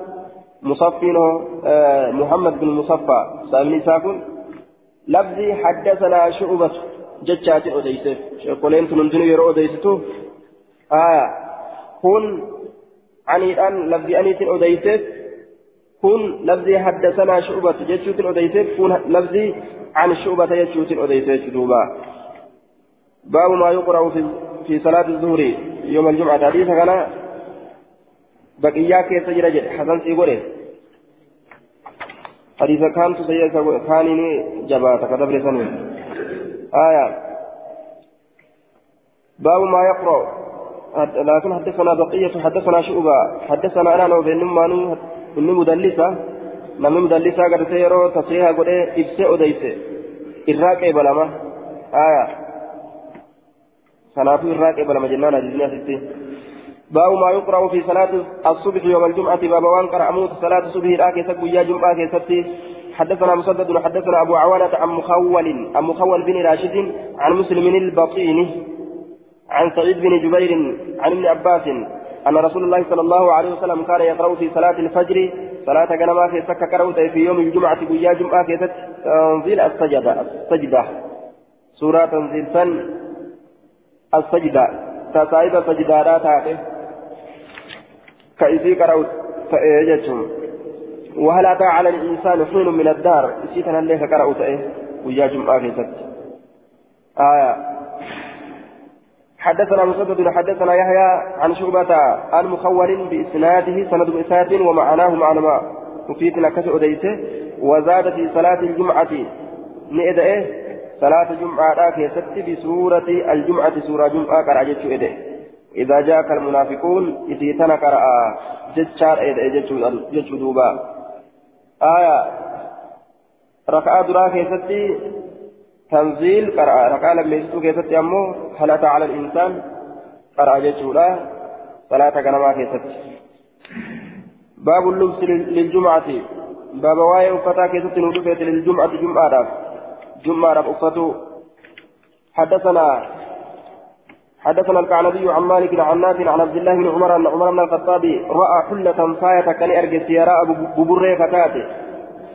A: مصفينه آه محمد بن مصفى صاحب نساء كن لفظي حدثنا شعبة جتشات أديسف شيخولين تنزل يرو أديسته آه كن عني الآن لفظي كن لفظي حدثنا شعبة جتشوت الأديسيف كن لفظي عن شعبة جتشوت الأديسيف دوبا باب ما يقرأ في في صلاة الظهر يوم الجمعة حديث كان بقيا كيف تجرى حسن سيقوله حديث كان تسيئ كانني جبات كتب لسنه آية باب ما يقرأ لكن حدثنا بقية حدثنا شعبة حدثنا أنا وبين مانو inni mudallisa namni mudallisaa gartee yeroo tasiihaa godhee ibsee odeyse irraa qeebalama. Aya. Kanaafuu irraa qeebalama jennaan hadiisni asitti. باب ما يقرأ في صلاة الصبح يوم الجمعة باب وان قرأ صلاة الصبح راكي سكو جمعة كيستي حدثنا مسدد حدثنا أبو عوانة عن مخول عن مخول بن راشد عن مسلم البطيني عن سعيد بن جبير عن ابن عباس أن رسول الله صلى الله عليه وسلم كان يقرأ في صلاة الفجر صلاة كنما في سكة كروت في يوم الجمعة ويا جمعة في تنزيل السجدة السجدة. سورة تنزيل سن السجدة. تساعد سجدة لا تأتي. كإذي كروت فأيجتهم وهل أتى على الإنسان حين من الدار؟ إسيتنا اللي كروت ويا جمعة في سكة آية. حدثنا مسدد حدثنا يحيى عن شعبة عن مخول بإسناده سند إسناد ومعناه معنى وفيتنا كسر أديته وزاد في صلاة الجمعة. نئد إيه؟ صلاة الجمعة كيست بسورة الجمعة سورة جمعة كراجت إيده إذا جاءك المنافقون إذا قرأ جتشار إيده جتشو دوبا. آية. ركعة درا كيست تنزيل قرأ. لما يسوع كيست أمو هل على الإنسان قرأ جتولا صلاة كنما كيست باب اللبس للجمعة. باب واي أفتا كيست نودفت للجمعة جمعة جمعة أفتو حدثنا حدثنا الكعنبي عن مالك عن نافع عن عبد الله بن عمر أن عمر بن الخطاب رأى حلة فاية كان أرجس يرى ببرة فتاته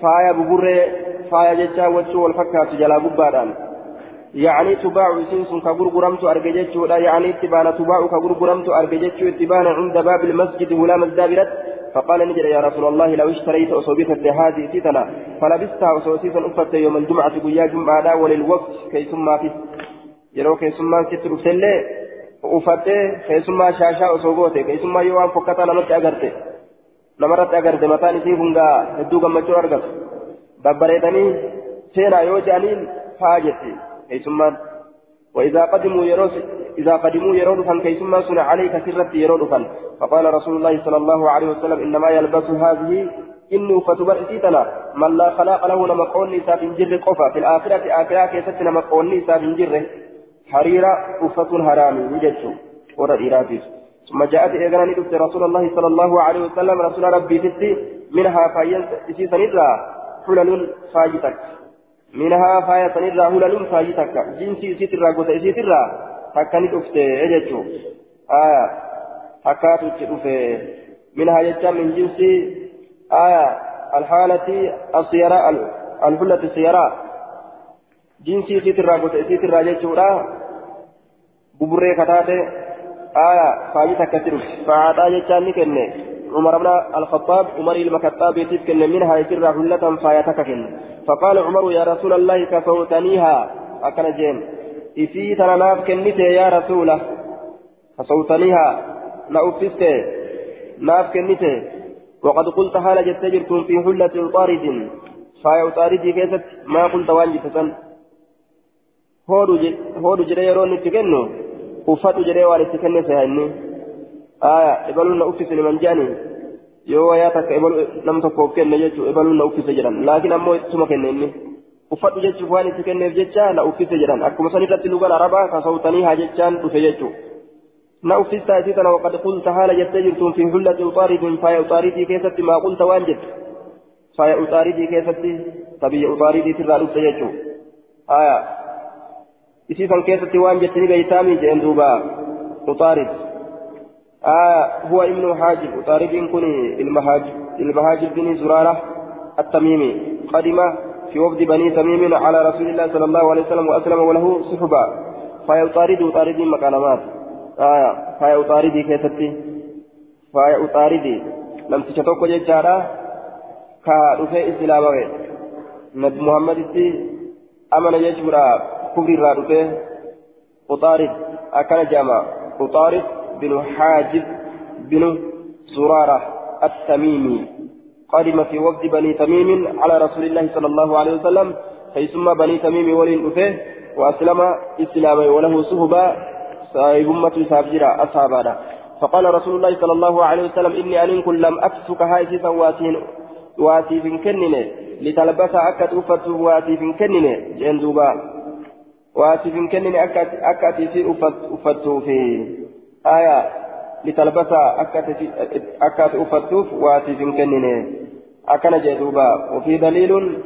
A: فاية ببرة faaya jechaa wachuu wal fakkaatu jalaa gubbaadhaan. يعني تباع سنس كغرغرمت أرججت ولا يعني اتبانا تباع كغرغرمت أرججت اتبانا عند باب المسجد غلام الدابرة فقال نجد يا رسول الله لو اشتريت أصوبيت هذه ستنا فلبستها أصوبيتا أفت يوم الجمعة قيا جمعة وللوقت كي ثم في يرو كي ثم ستر سلة أفت كي ثم شاشا أصوبوته كي ثم يوم فكتا نمت أغرته نمرت أغرته متى نسيبنغا هدو قمتشو أرغت babbareedanii seenaa yoo jedhaniin faa jetti keeysummaan وإذا قدموا يروس إذا قدموا يرون فان كيسما سنة عليك سرت يرون فان فقال رسول الله صلى الله عليه وسلم إنما يلبس هذه إنه فتبر إسيتنا من لا خلاق له لما قولني ساف جر قفا. في الآخرة آخرة كيست لما قولني ساف جر. حريرة أفة هرام وجدت ورد إراديس ثم جاءت إذن رسول الله صلى الله عليه وسلم. رسول ربي ستي. منها فاين إسيسا حلل فاجتك منها فاية نرى حلل فاجتك جنسي سترى قوة سترى تكني أفتي أجتشو آية حكاتو تشوفي منها يجتا من جنس آية الحالة السيارة الحلة السيارة jinsii isiitirraa gosa isiitirraa jechuudha. Buburree kataate aya faayyi takkatti dhufti fa'aadhaa jechaan ni kenne. عمر بن الخطاب عمر المكتاب يتيب كن منها يسر حلة فايتك كن. فقال عمر يا رسول الله كفوتنيها. أكن جين. إسي تناناف كنتي يا رسوله كفوتنيها. نأفست ناف كنتي وقد قلت حال جتجرتم في حلة طارد. فايا طارد كيست ما قلت وانجي تسن. هودو جري يرون نتكنو. uffatu jedhee waan itti kenne sehanni aya ibaluun na uffise liman jedhani yoo wayaa takka nam tokkoof kenne jechuu ibaluun na uffise jedhan laakiin ammoo ittuma kenne inni uffadhu jechuuf waan itti kenneef jecha na uffise jedhan akkuma san irratti lugan arabaa kasawtanii haa jechaan dhufe jechuu na uffistaa isii tana waqad qulta haala jettee jirtuun fi hullati uxaaridin faaya uxaaridii keessatti maa qulta waan jettu faaya uxaaridii keessatti tabiyya uxaaridiitirraa uxaarid هو ابن حاجب. وطارد كن المهاجر بن زرارة التميمي. قدم في وفد بني تميم على رسول الله صلى الله عليه وسلم وأسلم وله صحبة. فيطارد طارد مكالمات آية فيطارد كيستي. فيطارد. لم تشتوك جيجارا كارفة إسلامه. نبي محمد أمن يجبر كبر رادته وطارد أكل جامع. وطارد بن حاجب بن زرارة التميمي. قدم في وفد بني تميم على رسول الله صلى الله عليه وسلم فيسمى بني تميم ولين أفه وأسلم إسلاما وله صهبة صاحب أمة سابجرا أصحابنا. فقال رسول الله صلى الله عليه وسلم إني أن كن لم أكسك هايسيسا واتين واتي كنني لتلبس أكت أفت واتي كنني جندوبا واتي كنني أكت أكت أفت أفت في آية لتلبس أكات أفتوف واتي كنني أكن جدوبا وفي دليل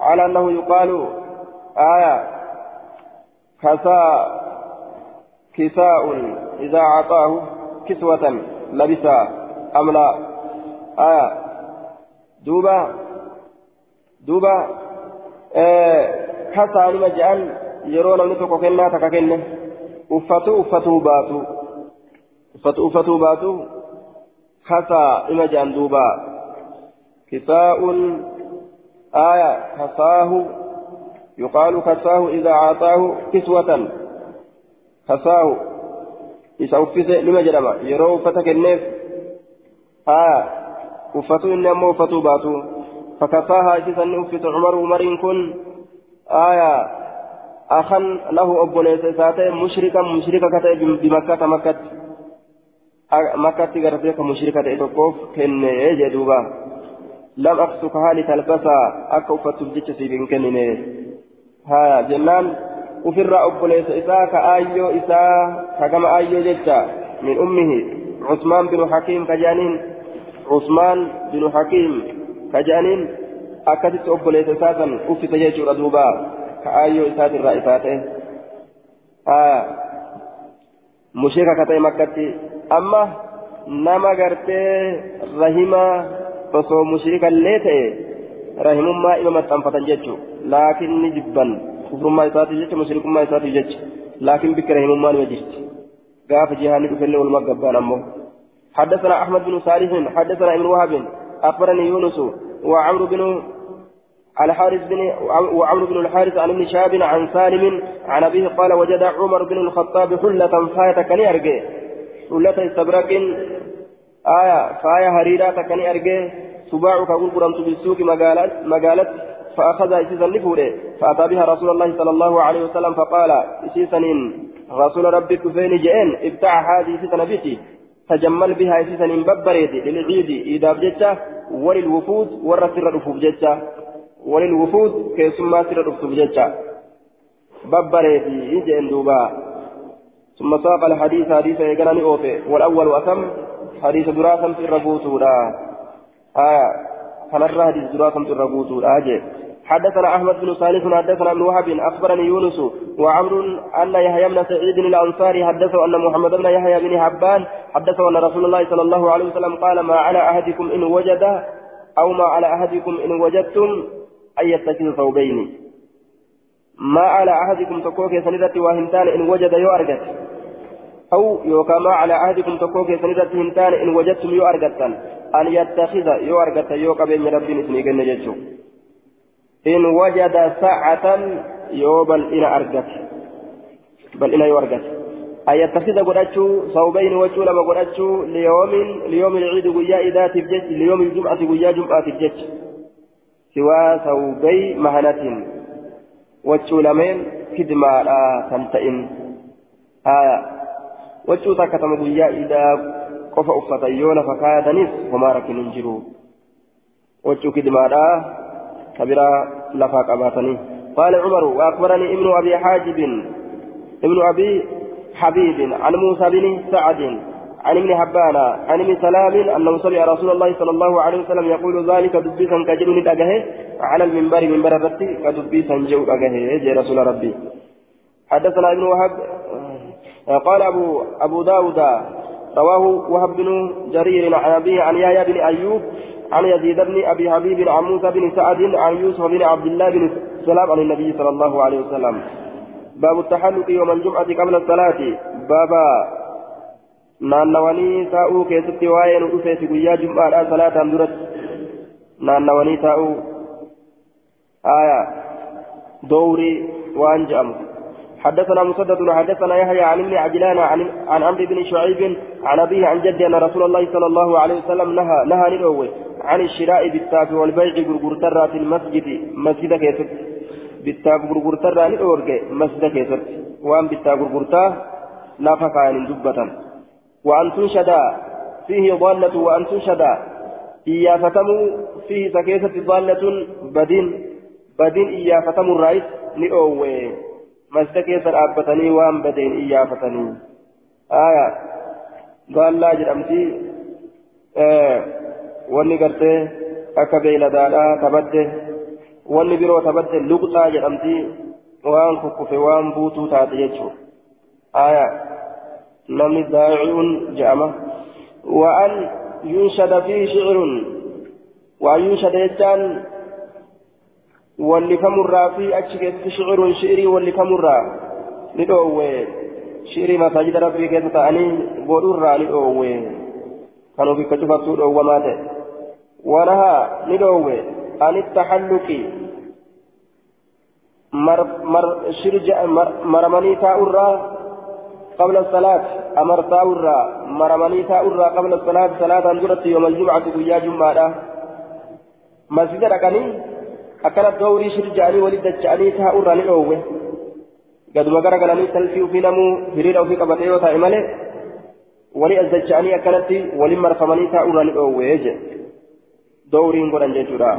A: على أنه يقال آية كساء كساء إذا أعطاه كسوة لبس. أم لا؟ آية. دوبا. دوبا. آه كساء لما جعل يرون أن تكو كنا تككن أفتو أفتو باتو. Uffatu uffatuu baatu kasaa ima jedhan duuba aaya kasaahu yuqaalu kasaahu idaa caataahu kiswatan kasaahu isa uffise nima jedhama yeroo uffata kenneef aaya uffatu inni ammoo uffatuu baatu fakasaahaa isisanni uffise cumaru umariin kun aaya akan lahu obboleessa isaa ta'e mushrikan mushrika ka ta'e bimakkata makkatti gartee ka mushrika ta'e tokkoof kenne jedhuuba lam aksuka haali talbasaa akka uffattuuf jecha siif hin kennine haya jennaan ufirraa obboleessa isaa ka aayyoo isaa ka gama aayyoo jecha min ummihi cusmaan binu hakiim ka jedhaniin cusmaan binu hakiim ka jedhaniin akkasitti obboleessa isaa san uffise jechuudha duuba ka aayyoo isaatirraa isaa ta'e haya mushrika ka ta'e makkatti amma nama gartee rahima osoo mushrika illee ta'e rahimummaa ima maxxanfatan jechuun laakiin ni jibban kufrummaa isaatiif jecha mushrikummaa isaatiif jecha laakiin bikki rahimummaa nima jirti gaafa jihaanni dhufellee walumaa gabbaan ammoo حدثنا أحمد بن صالح حدثنا ابن وهب أخبرني يونس وعمرو بن الحارث بن وعمرو بن الحارث عن ابن شهاب عن سالم عن أبيه قال وجد عمر بن الخطاب حلة كني أرجع حلة استبرق آية فاية هريرة كني أرجع سباع كقول قرمت بالسوق مقالت مقالت فأخذ إسيسا نفوره فأتى بها رسول الله صلى الله عليه وسلم فقال إسيسا رسول ربك فين جئن ابتاع هذه إسيسا نبيتي تجمل بها إسيسا ببريد للعيد إذا بجتة وللوفود والرسل رفوف جتة وللوفود كيسما سر رفوف جتة ببريد إجئن دوبا ثم ساق الحديث حديث يقنني أوفي. والأول وأتم حديث دراسة في الربوت آية فنرى حديث دراسة في الربوت آجي. حدثنا أحمد بن صالح حدثنا ابن وهب أخبرني يونس وعمر أن يحيى بن سعيد الأنصاري حدثه أن محمد بن يحيى بن حبان حدثه أن رسول الله صلى الله عليه وسلم قال ما على أحدكم إن وجد أو ما على أحدكم إن وجدتم أن يتخذ ثوبين. ما على أحدكم تكوك سندت وهنتان إن وجد يو أرجت. أو يوكا ما على أحدكم تكوك سندت هنتان إن وجدتم يو أرجتا أن يتخذ يو أرجت يوكا بين ربي نسني جنة إن وجد ساعة يو بل إن أرجت. بل إن يو أرجت. أن يتخذ قدتشو صوبين وجو لما قدتشو ليوم ليوم العيد قيا إذا تفجت ليوم الجمعة قيا جمعة تفجت سوى صوبي مهنة. وجو لمن كدما تنتئن آية وجو تكتم قيا إذا قف أفتيون فكادنس وما ركن انجروا وجو كدما كبيرا لفاق أباتني قال عمر وأخبرني ابن أبي حاجب ابن أبي حبيب عن موسى بن سعد عن ابن حبان عن ابن سلام أنه سمع رسول الله صلى الله عليه وسلم يقول ذلك دبيسا كجل ندأجه على المنبر منبر الرتي كدبيسا جو أجه جي رسول ربي. حدثنا ابن وهب قال أبو أبو داود رواه وهب بن جرير عن ابيه عن يحيى بن أيوب عن يزيد بن أبي حبيب عن موسى بن سعد عن يوسف بن عبد الله بن سلام عن النبي صلى الله عليه وسلم. باب التحلق يوم الجمعة قبل الصلاة. بابا naannawanii taa'uu keessatti waa'ee nu dhufeeti guyyaa jum'aadhaa salaataan duratti naannawanii taa'uu aya dowrii waan je'amu حدثنا مسدد حدثنا يحيى عن ابن عجلان عن عن عمرو بن شعيب عن ابيه عن جده ان رسول الله صلى الله عليه وسلم نهى نهى ندوه عن الشراء بالتاف والبيع غرغرترات المسجد مسجد gurgurtarraa ni dhoorge masjida keessatti waan bittaa gurgurtaa lafa kaa'an hin dubbatan وأن تنشد فيه ضالة وأن تنشد إيافتموا فيه سكيسة ضالة بدين بدين إيافتموا الرئيس لأوي مسجد كيسة أبتني وأن بدين إيافتني. آية. ضالة جرمتي. آه. واني قرتي. أكبيل دالا تبده wanni biroo tabadde luqxaa jedhamti waan kukkufe waan buutuu taate jechuudha aya waan yunshada fi shicirun waan yunshada jechaan wallifamurraa fi achi keessatti shicirun shi'irii wallifamurraa ni dhoowwe shi'irii masaajida rabbii keessa ta'anii godhurraa ni dhoowwe kan ofika cufattuu dhoowwamaa ta'e wanahaa ni dhoowwe عن التحلق مر مر شرجع مر مرمني تاورا قبل الصلاة أمر تاورا مرمني تاورا قبل الصلاة صلاة أنزلت يوم الجمعة ويا جمعة مسجد ركني أكلت دوري شرجاني ولدت جاني تاورا لأوه قد مقر قلني تلفي في نمو هرير في قبطي إيه وتعمله ولي أزدجاني أكلت ولي مرفمني تاورا لأوه يجي دوري قرن جيتورا